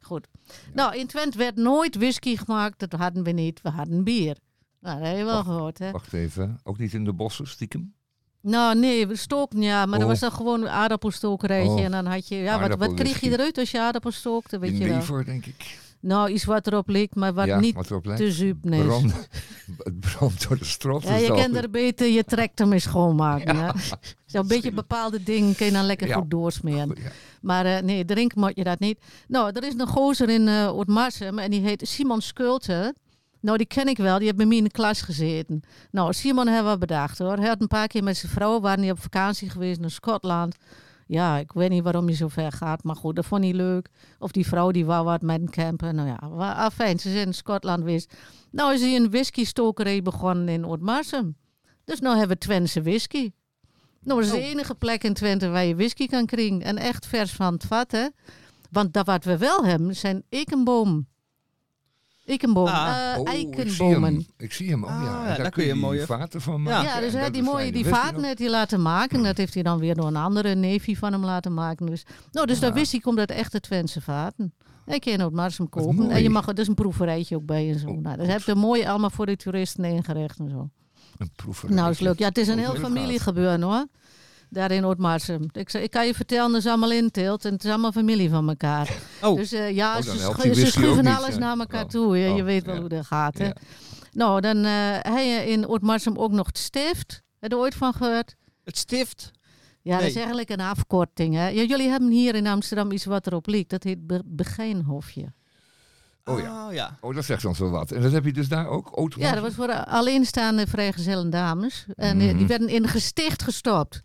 [SPEAKER 3] goed. Nou, in Twente werd nooit whisky gemaakt. Dat hadden we niet. We hadden bier. Nou, dat heb je wel
[SPEAKER 2] Wacht,
[SPEAKER 3] gehoord, hè?
[SPEAKER 2] Wacht even, ook niet in de bossen stiekem?
[SPEAKER 3] Nou, nee, we stoken, ja. Maar dat
[SPEAKER 2] Oh.
[SPEAKER 3] was dan gewoon een aardappelstokerijtje.
[SPEAKER 2] Oh.
[SPEAKER 3] En dan had je... Ja, wat, wat kreeg je eruit als je aardappel stookte? Weet je wel.
[SPEAKER 2] Jenever, denk ik.
[SPEAKER 3] Nou, iets wat erop leek, maar wat
[SPEAKER 2] ja,
[SPEAKER 3] niet
[SPEAKER 2] wat erop lijkt.
[SPEAKER 3] te zuip is.
[SPEAKER 2] Brand, het brandt door de strot.
[SPEAKER 3] Ja, je kent er beter je tractor mee schoonmaken. Ja. Zo'n beetje bepaalde dingen kun je dan lekker
[SPEAKER 2] Ja.
[SPEAKER 3] goed doorsmeren. Maar eh, nee, drinken moet je dat niet. Nou, er is een gozer in uh, Oudmarsum en die heet Simon Schulte. Nou, die ken ik wel. Die heeft bij mij in de klas gezeten. Nou, Simon hebben we bedacht hoor. Hij had een paar keer met zijn vrouw, waren die op vakantie geweest naar Schotland. Ja, ik weet niet waarom hij zo ver gaat, maar goed, dat vond hij leuk. Of die vrouw die wou wat met hem campen. Nou ja, wa- ah, ze zijn in Schotland geweest. Nou is hij een whisky-stokerij begonnen in Oudmarsum. Dus nou hebben we Twentse whisky. Nou, dat is de
[SPEAKER 4] Oh.
[SPEAKER 3] enige plek in Twente waar je whisky kan krijgen. En echt vers van het vat, hè. Want dat wat we wel hebben, zijn ekenbomen. Ekenbomen,
[SPEAKER 4] Ah.
[SPEAKER 3] eh,
[SPEAKER 2] Oh,
[SPEAKER 3] eikenbomen.
[SPEAKER 2] Ik zie hem. Ik zie hem. Oh,
[SPEAKER 4] Ah,
[SPEAKER 2] ja. En
[SPEAKER 4] daar kun je
[SPEAKER 2] die
[SPEAKER 4] mooie-
[SPEAKER 2] vaten van maken.
[SPEAKER 3] Ja, dus
[SPEAKER 2] dat
[SPEAKER 3] die mooie die vaten heeft hij laten maken. Dat heeft hij dan weer door een andere neefje van hem laten maken. Dus, nou, dus
[SPEAKER 2] Ja.
[SPEAKER 3] dat wist hij, komt uit echte Twentse vaten. Ik kan je ook Marsum
[SPEAKER 2] Wat
[SPEAKER 3] kopen. En je mag, er is een proeverijtje ook bij en zo.
[SPEAKER 2] Oh,
[SPEAKER 3] nou, dat heb je mooi allemaal voor de toeristen ingericht en zo.
[SPEAKER 2] Een proeverij.
[SPEAKER 3] Nou, is leuk. Ja, het is een
[SPEAKER 2] Oh,
[SPEAKER 3] heel
[SPEAKER 2] heel
[SPEAKER 3] familiegebeuren hoor. Daar in Oudmarsum. Ik, ik kan je vertellen, dat is allemaal inteelt en het is allemaal familie van elkaar.
[SPEAKER 4] Oh,
[SPEAKER 3] Dus eh, ja,
[SPEAKER 2] Oh,
[SPEAKER 3] ze, schu- schuiven alles naar elkaar
[SPEAKER 2] Oh.
[SPEAKER 3] toe. Je, je
[SPEAKER 2] Oh,
[SPEAKER 3] weet wel
[SPEAKER 2] ja.
[SPEAKER 3] hoe dat gaat. Hè?
[SPEAKER 2] Ja.
[SPEAKER 3] Nou, dan uh, hij je in Oudmarsum ook nog het stift. Heb je er ooit van gehoord?
[SPEAKER 4] het stift.
[SPEAKER 3] Ja, dat is eigenlijk een afkorting. Hè? Ja, jullie hebben hier in Amsterdam iets wat erop ligt. Dat heet Be Begijnhofje.
[SPEAKER 2] Oh ja.
[SPEAKER 4] Oh, ja.
[SPEAKER 2] Oh, dat zegt dan zo wat. En dat heb je dus daar ook? Oud
[SPEAKER 3] Ja, dat was voor de alleenstaande vrijgezellen dames. En eh, die
[SPEAKER 2] Mhm.
[SPEAKER 3] werden in een gesticht gestopt.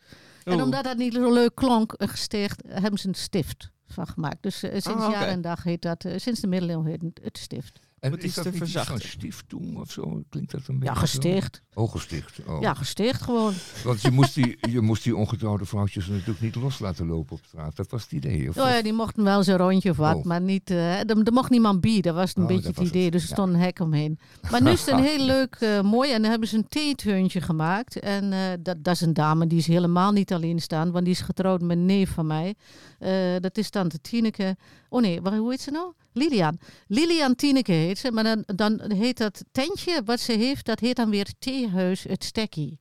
[SPEAKER 3] En omdat dat niet zo leuk klonk, een gesticht, hebben ze een stift van gemaakt. Dus eh, sinds
[SPEAKER 4] oké.
[SPEAKER 3] jaar en dag heet dat, eh, sinds de middeleeuwen heet het het stift.
[SPEAKER 2] En
[SPEAKER 4] Moet
[SPEAKER 2] is dat
[SPEAKER 4] te verzachten.
[SPEAKER 2] of zo? Klinkt dat een beetje
[SPEAKER 3] Ja,
[SPEAKER 2] zo?
[SPEAKER 3] gesticht.
[SPEAKER 2] Oh, gesticht. Oh.
[SPEAKER 3] Ja, gesticht gewoon.
[SPEAKER 2] Want je moest, die, je moest die ongetrouwde vrouwtjes natuurlijk niet los laten lopen op straat. Dat was het idee. Of,
[SPEAKER 3] Oh ja, die mochten wel zo'n rondje of wat,
[SPEAKER 2] Oh.
[SPEAKER 3] maar niet, eh, er, er mocht niemand bij. Dat was een
[SPEAKER 2] Oh,
[SPEAKER 3] beetje het idee.
[SPEAKER 2] het.
[SPEAKER 3] Dus er
[SPEAKER 2] Ja.
[SPEAKER 3] stond een hek omheen. Maar nu is het een heel leuk, eh, mooi. En dan hebben ze een theetuintje gemaakt. En eh, dat, dat is een dame die is helemaal niet alleen staan, want die is getrouwd met een neef van mij. Eh, dat is tante Tineke. Oh nee, waar- hoe heet ze nou? Lilian. Lilian Tineke heet ze. Maar dan, dan heet dat tentje wat ze heeft, dat heet dan weer Theehuis het Stekkie.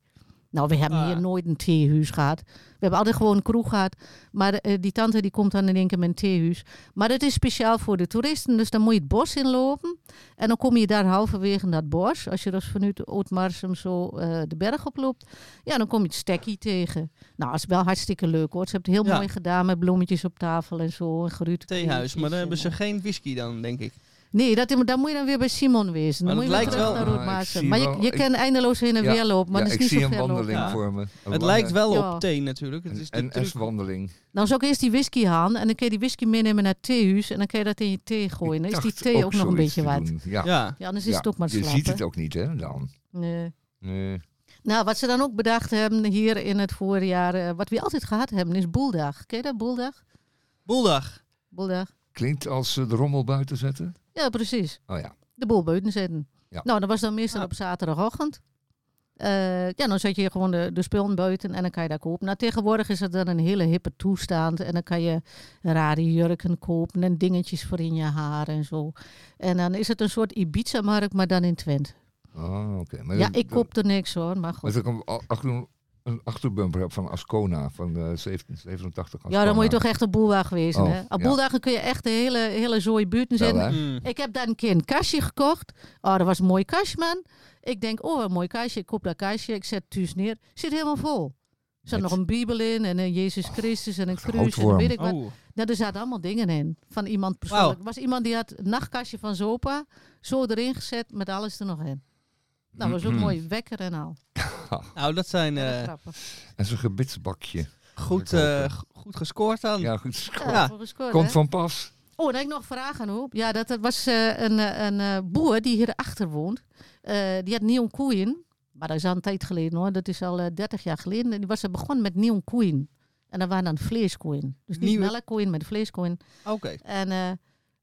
[SPEAKER 3] Nou, we hebben
[SPEAKER 4] Ah.
[SPEAKER 3] hier nooit een theehuis gehad. We hebben altijd gewoon een kroeg gehad. Maar eh, die tante die komt dan in één keer met een theehuis. Maar het is speciaal voor de toeristen. Dus dan moet je het bos inlopen. En dan kom je daar halverwege in dat bos. Als je dus vanuit Oudmarsum zo eh, de berg oploopt. Ja, dan kom je het stekkie tegen. Nou, dat is wel hartstikke leuk hoor. Ze hebben het heel
[SPEAKER 4] Ja.
[SPEAKER 3] mooi gedaan met bloemetjes op tafel en zo. En geruute
[SPEAKER 4] Theehuis, maar dan hebben ze
[SPEAKER 3] en,
[SPEAKER 4] geen whisky dan, denk ik.
[SPEAKER 3] Nee, dat, dan moet je dan weer bij Simon wezen. Dan
[SPEAKER 4] Maar
[SPEAKER 3] moet je
[SPEAKER 4] lijkt wel-
[SPEAKER 3] naar
[SPEAKER 2] Ah, ik zie
[SPEAKER 3] Maar je,
[SPEAKER 2] wel-
[SPEAKER 3] je
[SPEAKER 2] ik-
[SPEAKER 3] kan eindeloos heen en
[SPEAKER 2] Ja,
[SPEAKER 3] weer lopen. Maar
[SPEAKER 2] ja,
[SPEAKER 3] dat
[SPEAKER 2] ik
[SPEAKER 3] is niet
[SPEAKER 2] zie
[SPEAKER 3] zo
[SPEAKER 2] een
[SPEAKER 3] lopen.
[SPEAKER 2] wandeling voor me. Een
[SPEAKER 4] Het
[SPEAKER 2] lange-
[SPEAKER 4] lijkt wel
[SPEAKER 3] Ja.
[SPEAKER 4] op thee natuurlijk. Het is
[SPEAKER 2] Een. S-wandeling.
[SPEAKER 3] Dan zou ik eerst die whisky halen en dan kun je die whisky meenemen naar het theehuis en dan kun je dat in je thee gooien. Dan is die thee ook nog een beetje wat.
[SPEAKER 2] Ja.
[SPEAKER 4] Ja.
[SPEAKER 3] Ja, anders is
[SPEAKER 2] Ja,
[SPEAKER 3] het ook maar
[SPEAKER 2] Je
[SPEAKER 3] slap.
[SPEAKER 2] ziet het ook niet, hè, dan.
[SPEAKER 3] Nee.
[SPEAKER 2] Nee.
[SPEAKER 3] Nou, wat ze dan ook bedacht hebben hier in het voorjaar, eh, wat we altijd gehad hebben, is boeldag. Ken je dat, boeldag?
[SPEAKER 4] Boeldag.
[SPEAKER 3] Boeldag.
[SPEAKER 2] Klinkt als eh, de rommel buiten zetten.
[SPEAKER 3] Ja, precies.
[SPEAKER 2] Oh ja.
[SPEAKER 3] De boel buiten zetten.
[SPEAKER 2] Ja.
[SPEAKER 3] Nou, dat was dan meestal
[SPEAKER 4] Ja.
[SPEAKER 3] op zaterdagochtend. Eh, ja, dan zet je gewoon de, de spullen buiten en dan kan je daar kopen. Nou, tegenwoordig is het dan een hele hippe toestand. En dan kan je rare jurken kopen en dingetjes voor in je haar en zo. En dan is het een soort Ibiza-markt, maar dan in Twente.
[SPEAKER 2] Ah, oké. Maar
[SPEAKER 3] Ja, ik koop er niks hoor, maar
[SPEAKER 2] Maar
[SPEAKER 3] goed.
[SPEAKER 2] ik een, achter, een achterbumper heb van Ascona van eh 1787.
[SPEAKER 3] Ja, dan moet je toch echt een boelwagen wezen.
[SPEAKER 2] Oh,
[SPEAKER 3] hè? Op
[SPEAKER 2] ja.
[SPEAKER 3] boeldagen kun je echt de hele, hele zooi buiten
[SPEAKER 2] Wel,
[SPEAKER 3] zetten.
[SPEAKER 4] Mm.
[SPEAKER 3] Ik heb daar een keer een kastje gekocht. Oh, dat was een mooi kastje, man. Ik denk, oh, een mooi kastje. Ik koop dat kastje. Ik zet het thuis neer. Zit helemaal vol. Er zat nog een bibel in en een Jezus Christus en een kruis en weet ik wat.
[SPEAKER 4] Oh.
[SPEAKER 3] Nou, er zaten allemaal dingen in. Van iemand persoonlijk. Er was iemand die had het nachtkastje van Zopa zo erin gezet met alles er nog in. Nou, was ook
[SPEAKER 2] Mhm.
[SPEAKER 3] mooi wekker en al.
[SPEAKER 4] Nou, dat zijn eh,
[SPEAKER 3] grappig.
[SPEAKER 2] En zo'n gebitsbakje.
[SPEAKER 4] goed, eh, goed gescoord dan.
[SPEAKER 2] Ja, goed.
[SPEAKER 3] Ja, gescoord,
[SPEAKER 2] Komt
[SPEAKER 3] hè?
[SPEAKER 2] van pas.
[SPEAKER 3] Oh, dan heb ik nog vragen op. Ja, dat er was eh, een, een eh, boer die hierachter woont. Eh, die had nieuw koeien. Maar dat is al een tijd geleden hoor. Dat is al eh, 30 jaar geleden. En die was er begonnen met nieuw koeien. En dat waren dan vleeskoeien. Dus niet
[SPEAKER 4] Nieuwe-
[SPEAKER 3] melkkoeien, maar vleeskoeien.
[SPEAKER 4] Oké.
[SPEAKER 3] En eh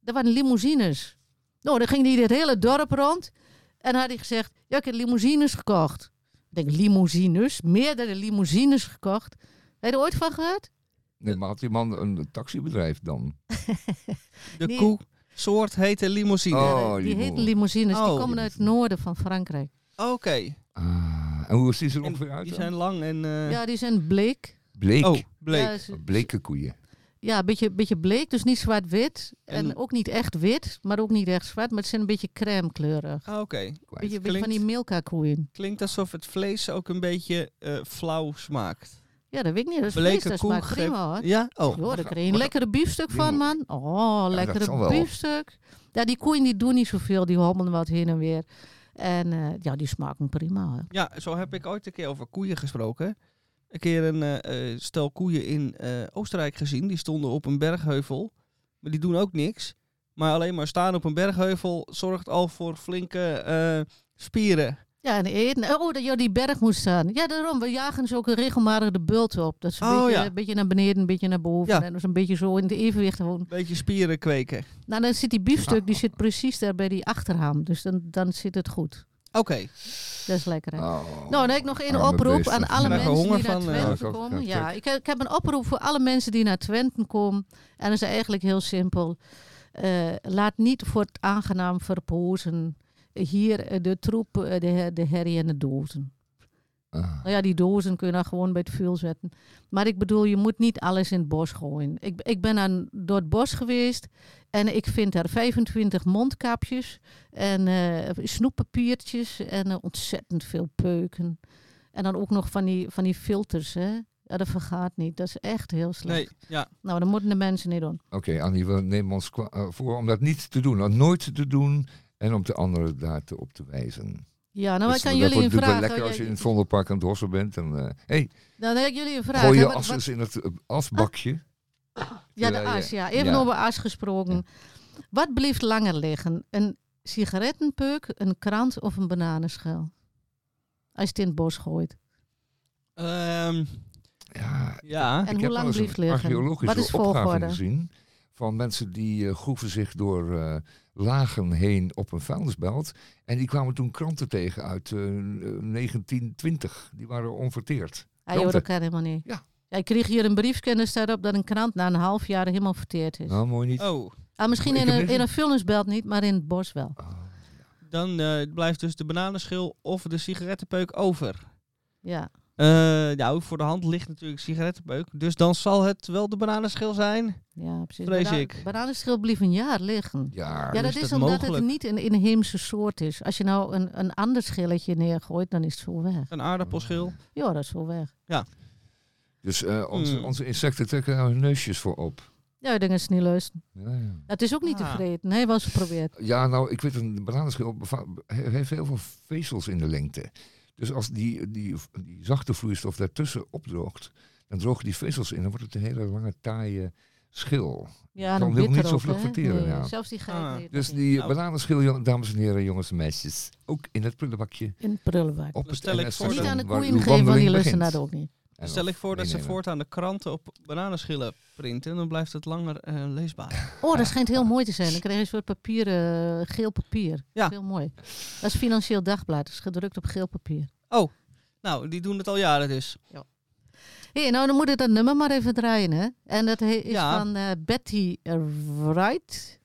[SPEAKER 3] er waren limousines. Nou, dan ging hij het hele dorp rond. En dan had hij gezegd, ja, ik heb limousines gekocht. Ik denk, limousines? Meerdere limousines gekocht. Heb je er ooit van gehoord?
[SPEAKER 2] Nee, maar had die man een taxibedrijf dan?
[SPEAKER 4] De
[SPEAKER 3] Nee.
[SPEAKER 4] koe soort heet de limousine.
[SPEAKER 2] Oh,
[SPEAKER 3] die
[SPEAKER 2] limo-
[SPEAKER 3] heten limousines. die
[SPEAKER 4] Oh.
[SPEAKER 3] komen uit het noorden van Frankrijk.
[SPEAKER 4] Oké.
[SPEAKER 2] Ah, en hoe ziet ze er ongeveer uit?
[SPEAKER 4] Die
[SPEAKER 2] dan?
[SPEAKER 4] zijn lang en... eh,
[SPEAKER 3] Ja, die zijn bleek.
[SPEAKER 2] Bleek.
[SPEAKER 4] Oh, bleek.
[SPEAKER 3] Ja, ze-
[SPEAKER 2] Bleke koeien.
[SPEAKER 3] Ja, een beetje, beetje bleek, dus niet zwart-wit. En,
[SPEAKER 4] En-
[SPEAKER 3] ook niet echt wit, maar ook niet echt zwart. Maar het zijn een beetje crème kleurig.
[SPEAKER 4] Ah, Oké.
[SPEAKER 3] Beetje, beetje van die Milka-koeien.
[SPEAKER 4] Klinkt alsof het vlees ook een beetje eh, flauw smaakt.
[SPEAKER 3] Ja, dat weet ik niet. Dat is
[SPEAKER 4] Bleke
[SPEAKER 3] vlees, dat
[SPEAKER 4] koe,
[SPEAKER 3] smaakt prima hoor.
[SPEAKER 4] Ja? Oh.
[SPEAKER 3] Ja, daar kreeg je een lekkere biefstuk van, man. Oh,
[SPEAKER 2] dat
[SPEAKER 3] lekkere biefstuk. Ja, die koeien die doen niet zoveel. Die hobbelen wat heen en weer. En eh, ja, die smaken prima hoor.
[SPEAKER 4] Ja, zo heb ik ooit een keer over koeien gesproken. Een keer een eh, eh, stel koeien in eh, Oostenrijk gezien. Die stonden op een bergheuvel. Maar die doen ook niks. Maar alleen maar staan op een bergheuvel zorgt al voor flinke eh, spieren.
[SPEAKER 3] Ja, en eten. Oh, dat je die berg moest staan. Ja, daarom. We jagen ze ook regelmatig de bult op. Dat is een,
[SPEAKER 4] Oh,
[SPEAKER 3] beetje,
[SPEAKER 4] ja.
[SPEAKER 3] een beetje naar beneden, een beetje naar boven.
[SPEAKER 4] Ja.
[SPEAKER 3] En dat is een beetje zo in het evenwicht gewoon.
[SPEAKER 4] Een beetje spieren kweken.
[SPEAKER 3] Nou, dan zit die biefstuk, die zit precies daar bij die achterhaam. Dus dan, dan zit het goed.
[SPEAKER 4] Oké.
[SPEAKER 3] Dat is lekker. hè?
[SPEAKER 2] Oh,
[SPEAKER 3] Nou, dan heb ik nog één oproep
[SPEAKER 2] beesten.
[SPEAKER 3] aan alle mensen die naar
[SPEAKER 4] van, eh.
[SPEAKER 3] Twente
[SPEAKER 2] ook,
[SPEAKER 3] komen.
[SPEAKER 2] ja,
[SPEAKER 3] Ja, ik heb, ik heb een oproep voor alle mensen die naar Twente komen. En dat is eigenlijk heel simpel. Eh, laat niet voor het aangenaam verpozen hier eh, de troep, eh, de, de herrie en de dozen.
[SPEAKER 2] Ah.
[SPEAKER 3] Nou ja, die dozen kun je dan gewoon bij het vuur zetten. Maar ik bedoel, je moet niet alles in het bos gooien. Ik, ik ben aan, door het bos geweest en ik vind daar 25 mondkapjes en eh, snoeppapiertjes en eh, ontzettend veel peuken. En dan ook nog van die, van die filters, hè. Ja, dat vergaat niet. Dat is echt heel slecht.
[SPEAKER 4] Nee, ja.
[SPEAKER 3] Nou, dat moeten de mensen niet doen.
[SPEAKER 2] Oké, Annie, we nemen ons eh, voor om dat niet te doen. om nooit te doen en om de anderen daar te op te wijzen.
[SPEAKER 3] Ja, nou,
[SPEAKER 2] Dus
[SPEAKER 3] ik kan jullie een
[SPEAKER 2] natuurlijk wel
[SPEAKER 3] vraag.
[SPEAKER 2] lekker als je in het Vondelpark aan het hossen bent. En, eh hey,
[SPEAKER 3] Dan heb ik jullie een vraag.
[SPEAKER 2] gooi je
[SPEAKER 3] Wat-
[SPEAKER 2] as eens in het eh, asbakje.
[SPEAKER 3] Ja, de as, ja. Even
[SPEAKER 2] ja.
[SPEAKER 3] over as gesproken. Wat blijft langer liggen? Een sigarettenpeuk, een krant of een bananenschil? Als je het in het bos gooit.
[SPEAKER 4] Ehm,
[SPEAKER 2] Ja,
[SPEAKER 4] ja.
[SPEAKER 3] En
[SPEAKER 2] ik
[SPEAKER 3] hoe
[SPEAKER 2] heb
[SPEAKER 3] lang blijft
[SPEAKER 2] een
[SPEAKER 3] liggen? Wat is volgorde?
[SPEAKER 2] gezien van mensen die eh, groeven zich door eh, lagen heen op een vuilnisbelt. En die kwamen toen kranten tegen uit eh, 1920. Die waren onverteerd.
[SPEAKER 3] Hij
[SPEAKER 2] Kranten.
[SPEAKER 3] elkaar helemaal niet.
[SPEAKER 2] Ja.
[SPEAKER 3] Ja, ik kreeg hier een briefje en er staat op dat een krant na een half jaar helemaal verteerd is.
[SPEAKER 2] Nou, mooi niet.
[SPEAKER 4] Oh,
[SPEAKER 3] Ah, misschien in een, in een vuilnisbelt niet, maar in het bos wel.
[SPEAKER 2] Ah,
[SPEAKER 4] dan eh, blijft dus de bananenschil of de sigarettenpeuk over.
[SPEAKER 3] Ja.
[SPEAKER 4] Eh, nou, voor de hand ligt natuurlijk sigarettenpeuk. Dus dan zal het wel de bananenschil zijn.
[SPEAKER 3] Ja, precies.
[SPEAKER 4] Vrees
[SPEAKER 3] Bana-
[SPEAKER 4] ik.
[SPEAKER 3] Bananenschil blijft een jaar liggen.
[SPEAKER 2] ja,
[SPEAKER 3] Ja, dat
[SPEAKER 4] is
[SPEAKER 3] is
[SPEAKER 4] dat
[SPEAKER 3] omdat
[SPEAKER 4] mogelijk?
[SPEAKER 3] het niet een inheemse soort is. Als je nou een, een ander schilletje neergooit, dan is het zo weg.
[SPEAKER 4] Een aardappelschil.
[SPEAKER 3] Ja, dat is zo weg.
[SPEAKER 2] dus eh, onze,
[SPEAKER 4] Hmm.
[SPEAKER 2] onze insecten trekken daar hun neusjes voor op.
[SPEAKER 3] Ja, ik denk dat ze niet luisteren.
[SPEAKER 2] Ja, ja.
[SPEAKER 3] Het is ook niet
[SPEAKER 4] Ah.
[SPEAKER 3] tevreden. Nee, wel eens geprobeerd.
[SPEAKER 2] Ja, nou, ik weet een bananenschil heeft heel veel vezels in de lengte. Dus als die, die, die zachte vloeistof daartussen opdroogt, dan drogen die vezels in. Dan wordt het een hele lange, taaie schil.
[SPEAKER 3] Ja, dan bitter
[SPEAKER 2] niet zo vlug verteren,
[SPEAKER 3] Nee,
[SPEAKER 2] ja.
[SPEAKER 3] Zelfs die geit
[SPEAKER 4] Ah.
[SPEAKER 2] Dus die
[SPEAKER 4] Nou.
[SPEAKER 2] bananenschil, dames en heren, jongens en meisjes, ook in het prullenbakje.
[SPEAKER 3] In het prullenbak.
[SPEAKER 2] op het
[SPEAKER 4] stel ik voor
[SPEAKER 3] Niet aan de koeien geven, want die lusten dat ook niet.
[SPEAKER 2] En
[SPEAKER 4] Stel ik voor dat ze voortaan de kranten op bananenschillen printen. Dan blijft het langer eh, leesbaar.
[SPEAKER 3] Oh, dat schijnt heel mooi te zijn. Dan krijg je een soort papier, eh, geel papier.
[SPEAKER 4] Ja.
[SPEAKER 3] Heel mooi. Dat is Financieel Dagblad. Dat is gedrukt op geel papier.
[SPEAKER 4] Oh. Nou, die doen het al jaren dus.
[SPEAKER 3] Hey, nou, dan moet ik dat nummer maar even draaien, hè. En dat is
[SPEAKER 4] Ja.
[SPEAKER 3] van eh, Betty Wright.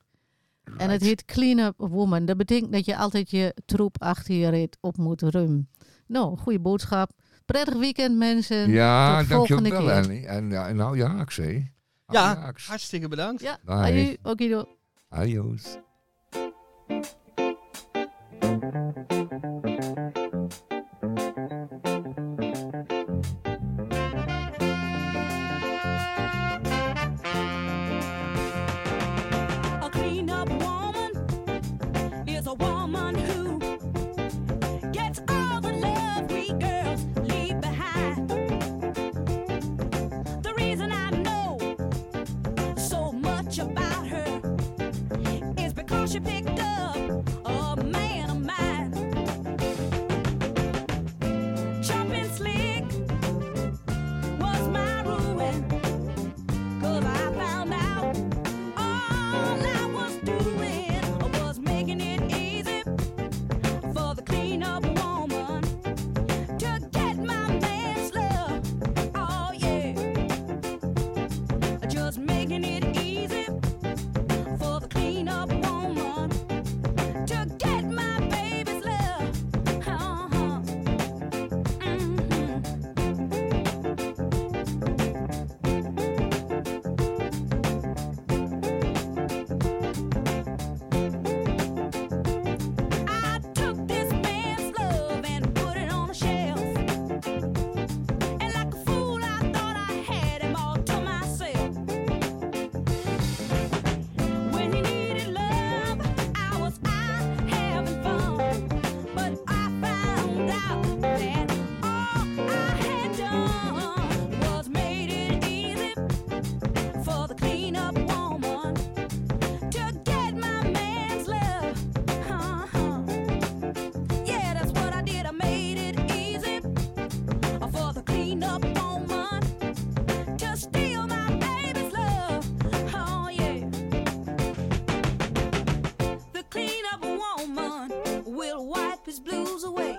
[SPEAKER 3] En het heet Clean Up Woman. Dat betekent dat je altijd je troep achter je reet op moet ruimen. Nou, goede boodschap. Prettig weekend, mensen.
[SPEAKER 5] Ja,
[SPEAKER 3] Tot volgende
[SPEAKER 5] dankjewel
[SPEAKER 3] keer.
[SPEAKER 5] Annie. En ja, nou ja, Axé.
[SPEAKER 4] Ja,
[SPEAKER 5] Ajax.
[SPEAKER 4] hartstikke bedankt.
[SPEAKER 3] Ja, aju, okido.
[SPEAKER 5] Adios.
[SPEAKER 7] moves away.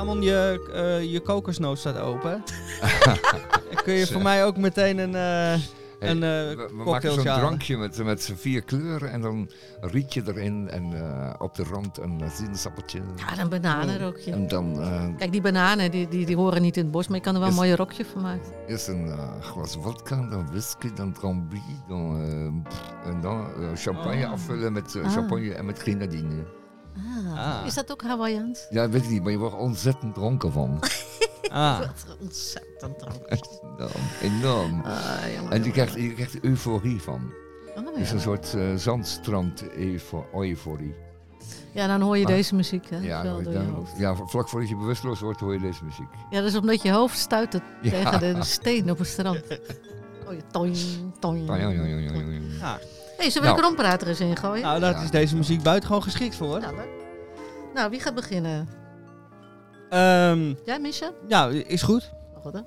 [SPEAKER 4] Tamon, je, eh, je kokosnoot staat open. En kun je voor mij ook meteen een, eh, een
[SPEAKER 2] we,
[SPEAKER 4] eh
[SPEAKER 2] we maken zo'n drankje met, met z'n vier kleuren en dan rietje erin en eh, op de rand een sinaasappeltje.
[SPEAKER 3] Ja, een bananenrokje.
[SPEAKER 2] En dan eh,
[SPEAKER 3] Kijk, die bananen die, die, die horen niet in het bos, maar je kan er wel een
[SPEAKER 2] Is-
[SPEAKER 3] mooi rokje van maken.
[SPEAKER 2] eerst een eh, glas vodka, dan whisky, dan drambuie, dan, eh, pff, en dan eh, champagne
[SPEAKER 4] Oh.
[SPEAKER 2] afvullen met eh,
[SPEAKER 3] Ah.
[SPEAKER 2] champagne en met grenadine.
[SPEAKER 3] Ah. Is dat ook Hawaiians?
[SPEAKER 2] Ja, weet ik niet, maar je wordt ontzettend dronken van.
[SPEAKER 4] Ah,
[SPEAKER 3] Wat ontzettend drank.
[SPEAKER 2] enorm, enorm.
[SPEAKER 3] Ah,
[SPEAKER 2] En je krijgt, je krijgt er euforie van.
[SPEAKER 3] Oh,
[SPEAKER 2] Het is
[SPEAKER 3] ja.
[SPEAKER 2] een soort eh zandstrand-euforie.
[SPEAKER 3] ja, dan hoor je
[SPEAKER 2] Maar-
[SPEAKER 3] deze muziek, hè?
[SPEAKER 2] Ja, dan-
[SPEAKER 3] je
[SPEAKER 2] dan- ja, vlak voordat je bewusteloos wordt, hoor je deze muziek.
[SPEAKER 3] Ja, dat is omdat je hoofd stuit het
[SPEAKER 2] Ja.
[SPEAKER 3] tegen de steen op het strand. Oh, je toing, toing. Hey, zullen we
[SPEAKER 2] Nou.
[SPEAKER 3] de kromprater eens ingooien?
[SPEAKER 4] Nou, daar
[SPEAKER 2] Ja.
[SPEAKER 4] is deze muziek buitengewoon geschikt voor.
[SPEAKER 3] Nou, leuk. Nou, wie gaat beginnen?
[SPEAKER 4] Ehm,
[SPEAKER 3] Jij, Misha?
[SPEAKER 4] ja, is goed.
[SPEAKER 3] Oh, goed, hè?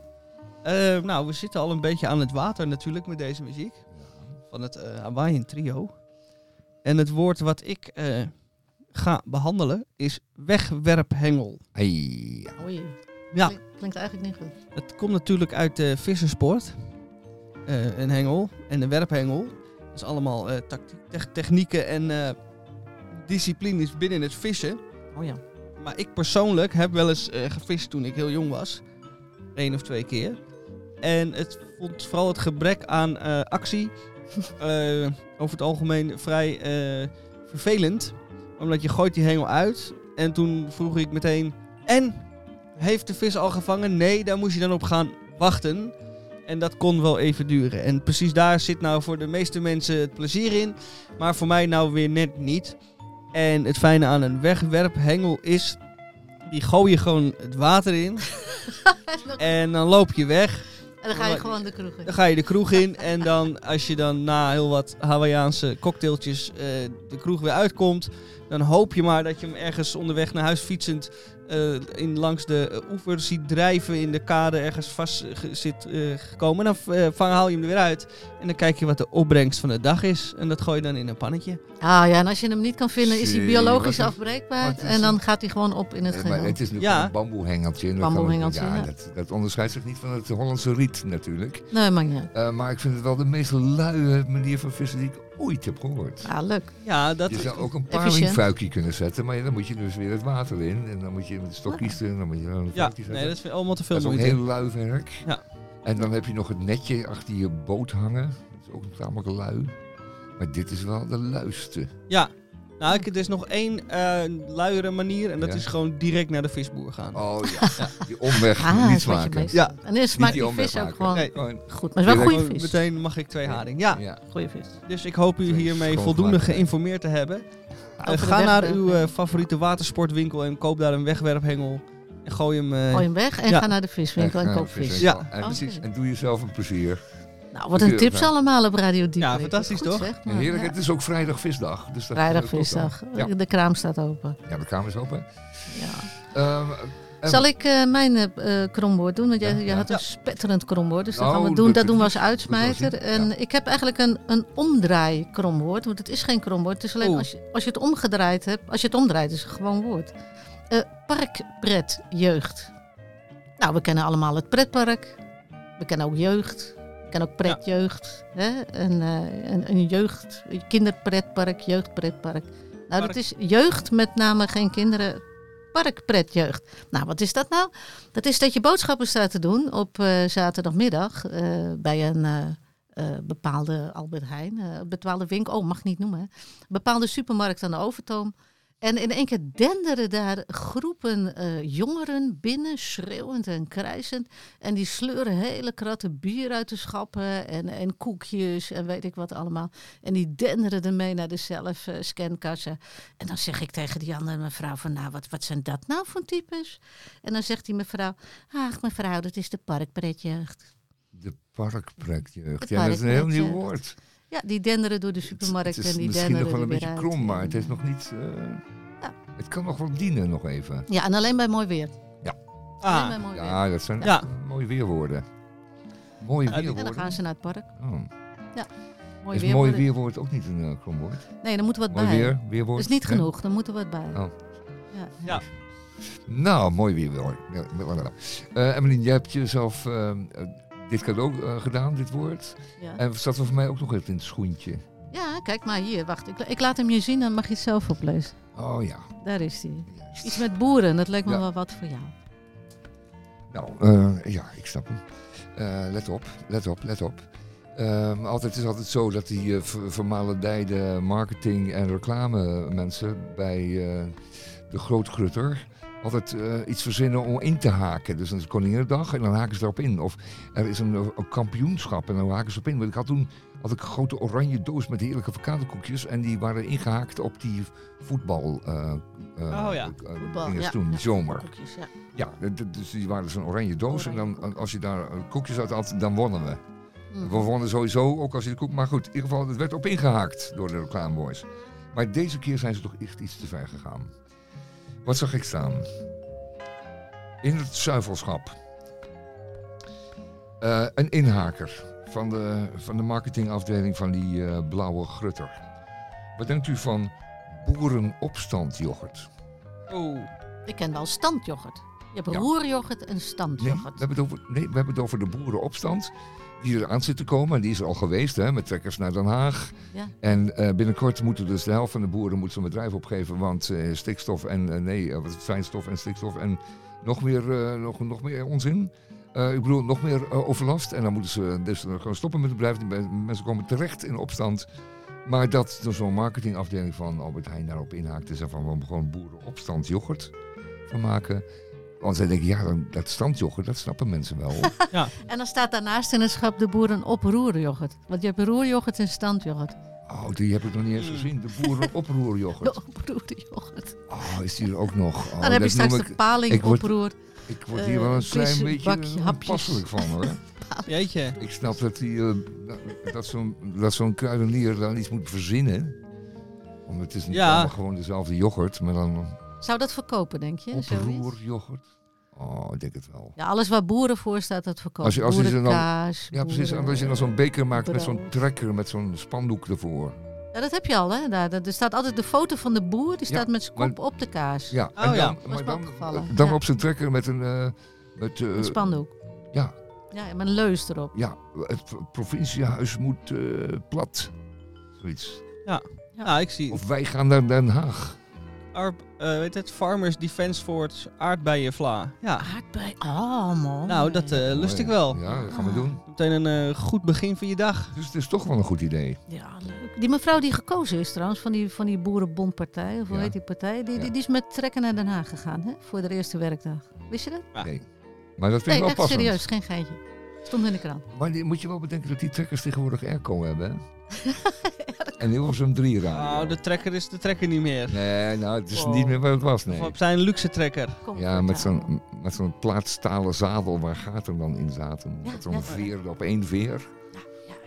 [SPEAKER 4] Eh, nou, we zitten al een beetje aan het water natuurlijk met deze muziek. Van het eh Hawaiian Trio. En het woord wat ik eh, ga behandelen is wegwerphengel.
[SPEAKER 2] Hey.
[SPEAKER 3] Oei.
[SPEAKER 4] Ja,
[SPEAKER 3] Klink- Klinkt eigenlijk niet goed.
[SPEAKER 4] het komt natuurlijk uit de vissersport. Eh, een hengel en een werphengel. Dat is allemaal eh, technieken en eh, disciplines binnen het vissen.
[SPEAKER 3] Oh ja.
[SPEAKER 4] Maar ik persoonlijk heb wel eens eh, gevist toen ik heel jong was. Eén of twee keer. En het vond vooral het gebrek aan eh, actie eh, over het algemeen vrij vervelend. Omdat je gooit die hengel uit. En toen vroeg ik meteen... En? Heeft de vis al gevangen? Nee, daar moest je dan op gaan wachten. En dat kon wel even duren. En precies daar zit nou voor de meeste mensen het plezier in. Maar voor mij nou weer net niet. En het fijne aan een wegwerphengel is... Die gooi je gewoon het water in. en dan loop je weg.
[SPEAKER 3] En dan ga je gewoon de kroeg in.
[SPEAKER 4] Dan ga je de kroeg in. En dan als je dan na heel wat Hawaiiaanse cocktailtjes eh, de kroeg weer uitkomt. Dan hoop je maar dat je hem ergens onderweg naar huis fietsend eh, in, langs de oever ziet drijven in de kade ergens vast eh, ge- zit eh, gekomen. En dan eh, vang, haal je hem er weer uit. En dan kijk je wat de opbrengst van de dag is. En dat gooi je dan in een pannetje.
[SPEAKER 3] Ah ja, en als je hem niet kan vinden, is hij biologisch afbreekbaar. En dan gaat hij gewoon op in het
[SPEAKER 2] maar
[SPEAKER 3] geheel.
[SPEAKER 2] het is nu
[SPEAKER 4] Ja.
[SPEAKER 2] een bamboehengeltje. en dat kan-
[SPEAKER 3] Bamboehengeltje,
[SPEAKER 2] ja,
[SPEAKER 3] ja.
[SPEAKER 2] Dat, dat onderscheidt zich niet van het Hollandse riet natuurlijk.
[SPEAKER 3] Nee, maar niet.
[SPEAKER 2] Eh, maar ik vind het wel de meest luie manier van vissen die ik ooit heb gehoord.
[SPEAKER 3] Ah, leuk.
[SPEAKER 4] Ja, dat
[SPEAKER 2] je zou ook een palingfuikje kunnen zetten, maar ja, dan moet je dus weer het water in. En dan moet je met de stokjes erin, dan moet je dan een
[SPEAKER 4] Ja, nee, dat is allemaal te veel
[SPEAKER 2] dat is ook
[SPEAKER 4] moeite.
[SPEAKER 2] heel lui werk.
[SPEAKER 4] Ja.
[SPEAKER 2] En dan heb je nog het netje achter je boot hangen. Dat is ook tamelijk lui. Maar dit is wel de luiste.
[SPEAKER 4] Ja. Nou, ik, er is nog één eh luiere manier. En dat
[SPEAKER 2] Ja.
[SPEAKER 4] is gewoon direct naar de visboer gaan.
[SPEAKER 2] Oh ja, die omweg
[SPEAKER 3] Ah,
[SPEAKER 2] niet maken.
[SPEAKER 4] Ja.
[SPEAKER 3] En dan smaakt
[SPEAKER 2] die
[SPEAKER 3] die vis ook gewoon
[SPEAKER 4] Nee.
[SPEAKER 2] Gewoon,
[SPEAKER 3] goed. Maar het is wel goede vis.
[SPEAKER 4] Meteen mag ik twee haring. Ja.
[SPEAKER 2] ja.
[SPEAKER 3] Goeie vis.
[SPEAKER 4] Dus ik hoop u hiermee voldoende geïnformeerd te hebben. Eh, ga naar
[SPEAKER 3] wegwerp-
[SPEAKER 4] uw eh, favoriete watersportwinkel en koop daar een wegwerphengel. En gooi hem... eh,
[SPEAKER 3] Gooi hem weg en
[SPEAKER 4] Ja.
[SPEAKER 3] ga naar de viswinkel en
[SPEAKER 2] Ja,
[SPEAKER 3] koop
[SPEAKER 2] vis-.
[SPEAKER 4] Ja.
[SPEAKER 2] En,
[SPEAKER 3] Oké.
[SPEAKER 2] precies. en doe jezelf een plezier.
[SPEAKER 3] Nou, wat een tips allemaal op Radio Diep.
[SPEAKER 4] Ja, fantastisch,
[SPEAKER 3] Goed
[SPEAKER 4] toch?
[SPEAKER 3] zeg,
[SPEAKER 2] En
[SPEAKER 3] maar,
[SPEAKER 2] heerlijk,
[SPEAKER 3] ja.
[SPEAKER 2] het is ook vrijdag visdag. Dus dat
[SPEAKER 3] Vrijdag
[SPEAKER 2] wel.
[SPEAKER 3] visdag.
[SPEAKER 2] Ja.
[SPEAKER 3] De kraam staat open.
[SPEAKER 2] ja, de kamer is open.
[SPEAKER 3] Ja.
[SPEAKER 2] Ehm,
[SPEAKER 3] Zal ik eh, mijn eh, eh, kromwoord doen? Want jij,
[SPEAKER 2] Ja,
[SPEAKER 3] jij
[SPEAKER 2] ja.
[SPEAKER 3] had een spetterend kromwoord. Dus dat
[SPEAKER 2] Oh,
[SPEAKER 3] gaan we doen.
[SPEAKER 2] dat-
[SPEAKER 3] Dat doen we als uitsmijter. En
[SPEAKER 2] ja.
[SPEAKER 3] ik heb eigenlijk een, een omdraai kromwoord. Want het is geen kromwoord. Het is alleen
[SPEAKER 4] Oeh.
[SPEAKER 3] als je, als je het omgedraaid hebt. Als je het omdraait is het een gewoon woord. Eh parkpret jeugd. Nou, we kennen allemaal het pretpark. We kennen ook jeugd. Kennen ook pretjeugd. Hè? En, eh, een, een jeugd, een kinderpretpark, jeugdpretpark. Nou,
[SPEAKER 4] Park.
[SPEAKER 3] dat is jeugd met name geen kinderen. Parkpretjeugd. Nou, wat is dat nou? Dat is dat je boodschappen staat te doen op eh, zaterdagmiddag eh, bij een eh, eh, bepaalde Albert Heijn, eh, een bepaalde winkel, oh mag niet noemen, hè? bepaalde supermarkt aan de Overtoom. En in één keer denderen daar groepen eh, jongeren binnen, schreeuwend en krijzend. En die sleuren hele kratten bier uit de schappen en, en koekjes en weet ik wat allemaal. En die denderen ermee naar de zelfscankassen. En dan zeg ik tegen die andere mevrouw van, nou, wat, wat zijn dat nou voor types? En dan zegt die mevrouw, ach mevrouw, dat is de parkpretjeugd.
[SPEAKER 2] De parkpretjeugd. Ja, dat is een heel nieuw woord.
[SPEAKER 3] Ja, die denderen door de
[SPEAKER 2] Het,
[SPEAKER 3] supermarkt
[SPEAKER 2] het is
[SPEAKER 3] en die
[SPEAKER 2] misschien nog
[SPEAKER 3] denderen
[SPEAKER 2] wel een beetje
[SPEAKER 3] uit.
[SPEAKER 2] krom, maar het heeft nog niet... eh. Het kan nog wel dienen nog even.
[SPEAKER 3] Ja, en alleen bij mooi weer. Alleen
[SPEAKER 4] ah,
[SPEAKER 3] bij mooi weer.
[SPEAKER 2] Ja, dat zijn
[SPEAKER 4] Ja.
[SPEAKER 2] mooie weerwoorden. Mooie
[SPEAKER 4] Ja, die-
[SPEAKER 3] En dan
[SPEAKER 2] weerwoorden.
[SPEAKER 3] gaan ze naar het park.
[SPEAKER 2] Oh.
[SPEAKER 3] Mooi
[SPEAKER 2] is mooi weerwoord ook niet een uh, kromwoord?
[SPEAKER 3] Nee, er moet wat
[SPEAKER 2] Mooi
[SPEAKER 3] bij.
[SPEAKER 2] weer, weerwoord.
[SPEAKER 3] Dat is niet genoeg, er moet er wat bij.
[SPEAKER 2] Oh.
[SPEAKER 3] Ja.
[SPEAKER 4] Ja.
[SPEAKER 2] Nou, mooi weer hoor. Ja, wel. Eh Emmeline, jij hebt jezelf eh, eh, dit cadeau eh, gedaan, dit woord.
[SPEAKER 3] Ja.
[SPEAKER 2] En zat er voor mij ook nog even in het schoentje.
[SPEAKER 3] Ja, kijk maar hier. Wacht, ik, ik laat hem je zien, dan mag je het zelf oplezen.
[SPEAKER 2] Oh ja.
[SPEAKER 3] Daar is hij. Iets met boeren, dat lijkt me
[SPEAKER 2] Ja.
[SPEAKER 3] wel wat voor jou.
[SPEAKER 2] Nou, eh, ja, ik snap hem. Eh, let op, let op, let op. Ehm, altijd, het is altijd zo dat die uh, vermalendijde marketing- en reclame mensen bij de grootgrutter altijd iets verzinnen om in te haken. Dus dan is het Koninginnedag en dan haken ze erop in. Of er is een, een kampioenschap en dan haken ze op in. Want ik had toen had ik een grote oranje doos met heerlijke avocadokoekjes en die waren ingehaakt op die voetbal. eh, eh,
[SPEAKER 4] Oh ja.
[SPEAKER 2] eh,
[SPEAKER 3] Voetbal, ja.
[SPEAKER 2] toen,
[SPEAKER 3] Ja,
[SPEAKER 2] zomer.
[SPEAKER 3] koekjes, ja.
[SPEAKER 2] Dus die waren een oranje doos.
[SPEAKER 3] Oranje
[SPEAKER 2] en dan, als je daar koekjes uit had, dan wonnen we.
[SPEAKER 3] Mhm.
[SPEAKER 2] We wonnen sowieso, ook als je de koek... Maar goed, in ieder geval, het werd op ingehaakt door de reclameboys. Maar deze keer zijn ze toch echt iets te ver gegaan. Wat zag ik staan? In het zuivelschap. Eh, een inhaker van de, van de marketingafdeling van die eh, blauwe grutter. Wat denkt u van boerenopstand yoghurt?
[SPEAKER 4] Oeh.
[SPEAKER 3] Ik ken wel standyoghurt. Je hebt
[SPEAKER 2] Ja.
[SPEAKER 3] roeryoghurt en
[SPEAKER 2] Nee, we
[SPEAKER 3] standyoghurt.
[SPEAKER 2] hebben, het over, nee, we hebben het over de boerenopstand. Die er aan zit te komen. En die is er al geweest, hè, met trekkers naar Den Haag.
[SPEAKER 3] Ja.
[SPEAKER 2] En eh, binnenkort moeten dus de helft van de boeren moet zijn bedrijf opgeven. Want eh, stikstof en nee, wat fijnstof en stikstof en nog meer, eh, nog, nog meer onzin. Eh, ik bedoel, nog meer eh, overlast. En dan moeten ze dus eh, gewoon stoppen met het bedrijf. Mensen komen terecht in opstand. Maar dat er zo'n marketingafdeling van Albert Heijn daarop inhaakt. En zeggen van we moeten gewoon boerenopstand yoghurt van maken. Want zij denken, ja, dan- dat standyoghurt, dat snappen mensen wel.
[SPEAKER 3] En dan staat daarnaast in het schap de boeren op roeryoghurt. Want je hebt roeryoghurt en standyoghurt.
[SPEAKER 2] Oh, die heb ik nog niet eens gezien. De boerenoproeryoghurt.
[SPEAKER 3] De oproeryoghurt.
[SPEAKER 2] Oh, is die er ook nog? Oh,
[SPEAKER 3] dan heb je straks de paling
[SPEAKER 2] ik word-
[SPEAKER 3] oproer.
[SPEAKER 2] Ik word hier
[SPEAKER 3] eh,
[SPEAKER 2] wel een klein beetje
[SPEAKER 3] bakje hapjes.
[SPEAKER 2] passelijk van hoor.
[SPEAKER 4] Jeetje.
[SPEAKER 2] Ik snap dat, die, eh, dat- zo'n dat zo'n kruidenier dan iets moet verzinnen. Want het is niet
[SPEAKER 4] Ja.
[SPEAKER 2] allemaal gewoon dezelfde yoghurt, maar dan
[SPEAKER 3] Zou dat verkopen, denk je?
[SPEAKER 2] Oproeryoghurt. Oh, ik denk het wel.
[SPEAKER 3] Ja, alles waar boeren voor staat, dat verkoopt.
[SPEAKER 2] Als je- als je ze dan-
[SPEAKER 3] Boerenkaas,
[SPEAKER 2] Ja, precies. Als je dan zo'n beker maakt met zo'n trekker, met zo'n spandoek ervoor.
[SPEAKER 3] Ja, dat heb je al, hè? Daar, er staat altijd de foto van de boer, die
[SPEAKER 2] Ja,
[SPEAKER 3] staat met zijn
[SPEAKER 2] maar-
[SPEAKER 3] kop op de kaas.
[SPEAKER 2] Ja,
[SPEAKER 4] Oh,
[SPEAKER 2] en
[SPEAKER 4] ja.
[SPEAKER 2] dan, maar dan,
[SPEAKER 3] Ja.
[SPEAKER 2] op zijn trekker met een... eh, met, eh,
[SPEAKER 3] Een spandoek.
[SPEAKER 2] ja,
[SPEAKER 3] Ja, met een leus erop.
[SPEAKER 2] ja, het provinciehuis moet eh, plat. Zoiets.
[SPEAKER 4] Ja, ik zie.
[SPEAKER 2] Of wij gaan naar Den Haag.
[SPEAKER 4] Arp, eh, weet het, Farmers Defence Force aardbeienvla. Ja,
[SPEAKER 3] Aardbei. Oh, man.
[SPEAKER 4] nou, dat eh, lust ik wel.
[SPEAKER 2] Ja, dat gaan we doen.
[SPEAKER 4] Meteen een eh, goed begin van je dag.
[SPEAKER 2] Dus het is toch wel een goed idee.
[SPEAKER 3] Ja, leuk. Die mevrouw die gekozen is trouwens, van die, van die Boerenbondpartij, of hoe
[SPEAKER 2] Ja.
[SPEAKER 3] heet die partij, die,
[SPEAKER 2] Ja.
[SPEAKER 3] die, die is met trekken naar Den Haag gegaan, hè? Voor de eerste werkdag. Wist je dat?
[SPEAKER 4] Ja.
[SPEAKER 2] Nee. Maar dat vind
[SPEAKER 3] Nee,
[SPEAKER 2] ik wel
[SPEAKER 3] echt
[SPEAKER 2] passend.
[SPEAKER 3] serieus, geen geintje. Stond in de krant.
[SPEAKER 2] Maar die, moet je wel bedenken dat die trekkers tegenwoordig airco hebben. hè? En zo'n drie raam.
[SPEAKER 4] Nou, de trekker is de trekker niet meer.
[SPEAKER 2] Nee, nou, het is
[SPEAKER 3] Oh.
[SPEAKER 2] niet meer wat het was,
[SPEAKER 4] Of
[SPEAKER 2] nee.
[SPEAKER 4] op zijn luxe trekker.
[SPEAKER 2] Ja, met zo'n, met zo'n plaatstalen zadel waar gaten dan in zaten.
[SPEAKER 3] Ja,
[SPEAKER 2] met zo'n
[SPEAKER 3] ja.
[SPEAKER 2] veer op één veer.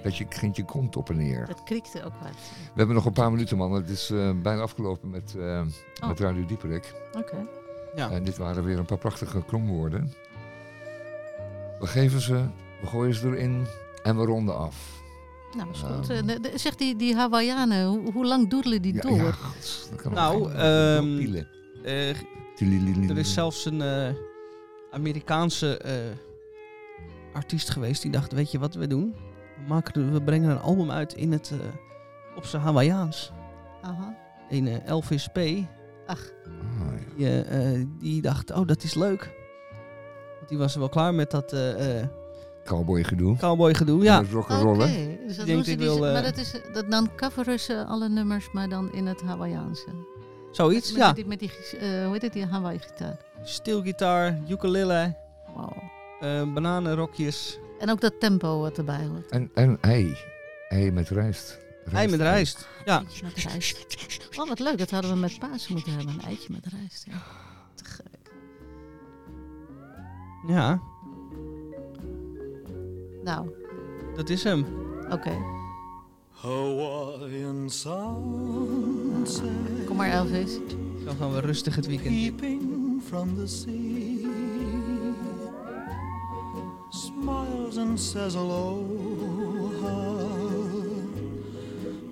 [SPEAKER 2] Dat je kind je komt op en neer.
[SPEAKER 3] dat kriekte ook wat.
[SPEAKER 2] We hebben nog een paar minuten, man. Het is eh, bijna afgelopen met, eh
[SPEAKER 3] Oh.
[SPEAKER 2] met Radio Dieperik.
[SPEAKER 3] Oké.
[SPEAKER 4] Ja.
[SPEAKER 2] En dit waren weer een paar prachtige klomwoorden. We geven ze, we gooien ze erin en we ronden af.
[SPEAKER 3] Nou, is goed. Eh, de- de- Zeg die, die Hawaiianen, hoe, hoe lang doedelen die
[SPEAKER 2] Ja,
[SPEAKER 3] door?
[SPEAKER 2] ja, gods, dat kan
[SPEAKER 4] Nou, ehm. Eh, er is zelfs een eh, Amerikaanse eh, artiest geweest die dacht, weet je wat we doen? We, maken, we brengen een album uit in het, eh, op zijn Hawaiiaans.
[SPEAKER 3] Aha.
[SPEAKER 4] Een eh, Elvis P.
[SPEAKER 3] Ach,
[SPEAKER 2] Ah, ja.
[SPEAKER 4] Die, eh, eh, die dacht, oh dat is leuk. Want die was er wel klaar met dat eh eh
[SPEAKER 2] Cowboy gedoe.
[SPEAKER 4] cowboy gedoe. Ja,
[SPEAKER 2] Met rock'n'rollen.
[SPEAKER 3] oké. Dus dat
[SPEAKER 4] Die
[SPEAKER 3] doen
[SPEAKER 4] denkt,
[SPEAKER 3] ze
[SPEAKER 4] ik
[SPEAKER 3] die-
[SPEAKER 4] wil, eh,
[SPEAKER 3] Maar dat is, dat, dan coveren ze alle nummers, maar dan in het Hawaiiaanse.
[SPEAKER 4] zoiets.
[SPEAKER 3] Met,
[SPEAKER 4] Ja,
[SPEAKER 3] die, met die, eh, hoe heet het, die Hawaii-gitaar.
[SPEAKER 4] steelgitaar, ukulele,
[SPEAKER 3] Wauw.
[SPEAKER 4] eh, bananenrokjes.
[SPEAKER 3] En ook dat tempo wat erbij hoort.
[SPEAKER 2] En, en ei. Ei met rijst.
[SPEAKER 4] Ei met rijst. Ja,
[SPEAKER 3] Eitje met rijst. Oh, wat leuk. Dat hadden we met Pasen moeten hebben. Een eitje met rijst. Ja. Te gek.
[SPEAKER 4] ja,
[SPEAKER 3] Nou,
[SPEAKER 4] dat is hem.
[SPEAKER 3] oké.
[SPEAKER 6] Hawaiian sunset
[SPEAKER 3] Kom maar, Elvis.
[SPEAKER 4] Zo gaan we rustig het weekend
[SPEAKER 6] from the sea smiles and says aloha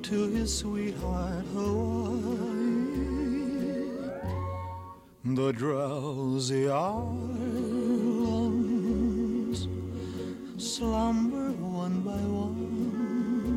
[SPEAKER 6] to his sweetheart Hawaii.
[SPEAKER 8] the drowsy islands slumber one by one.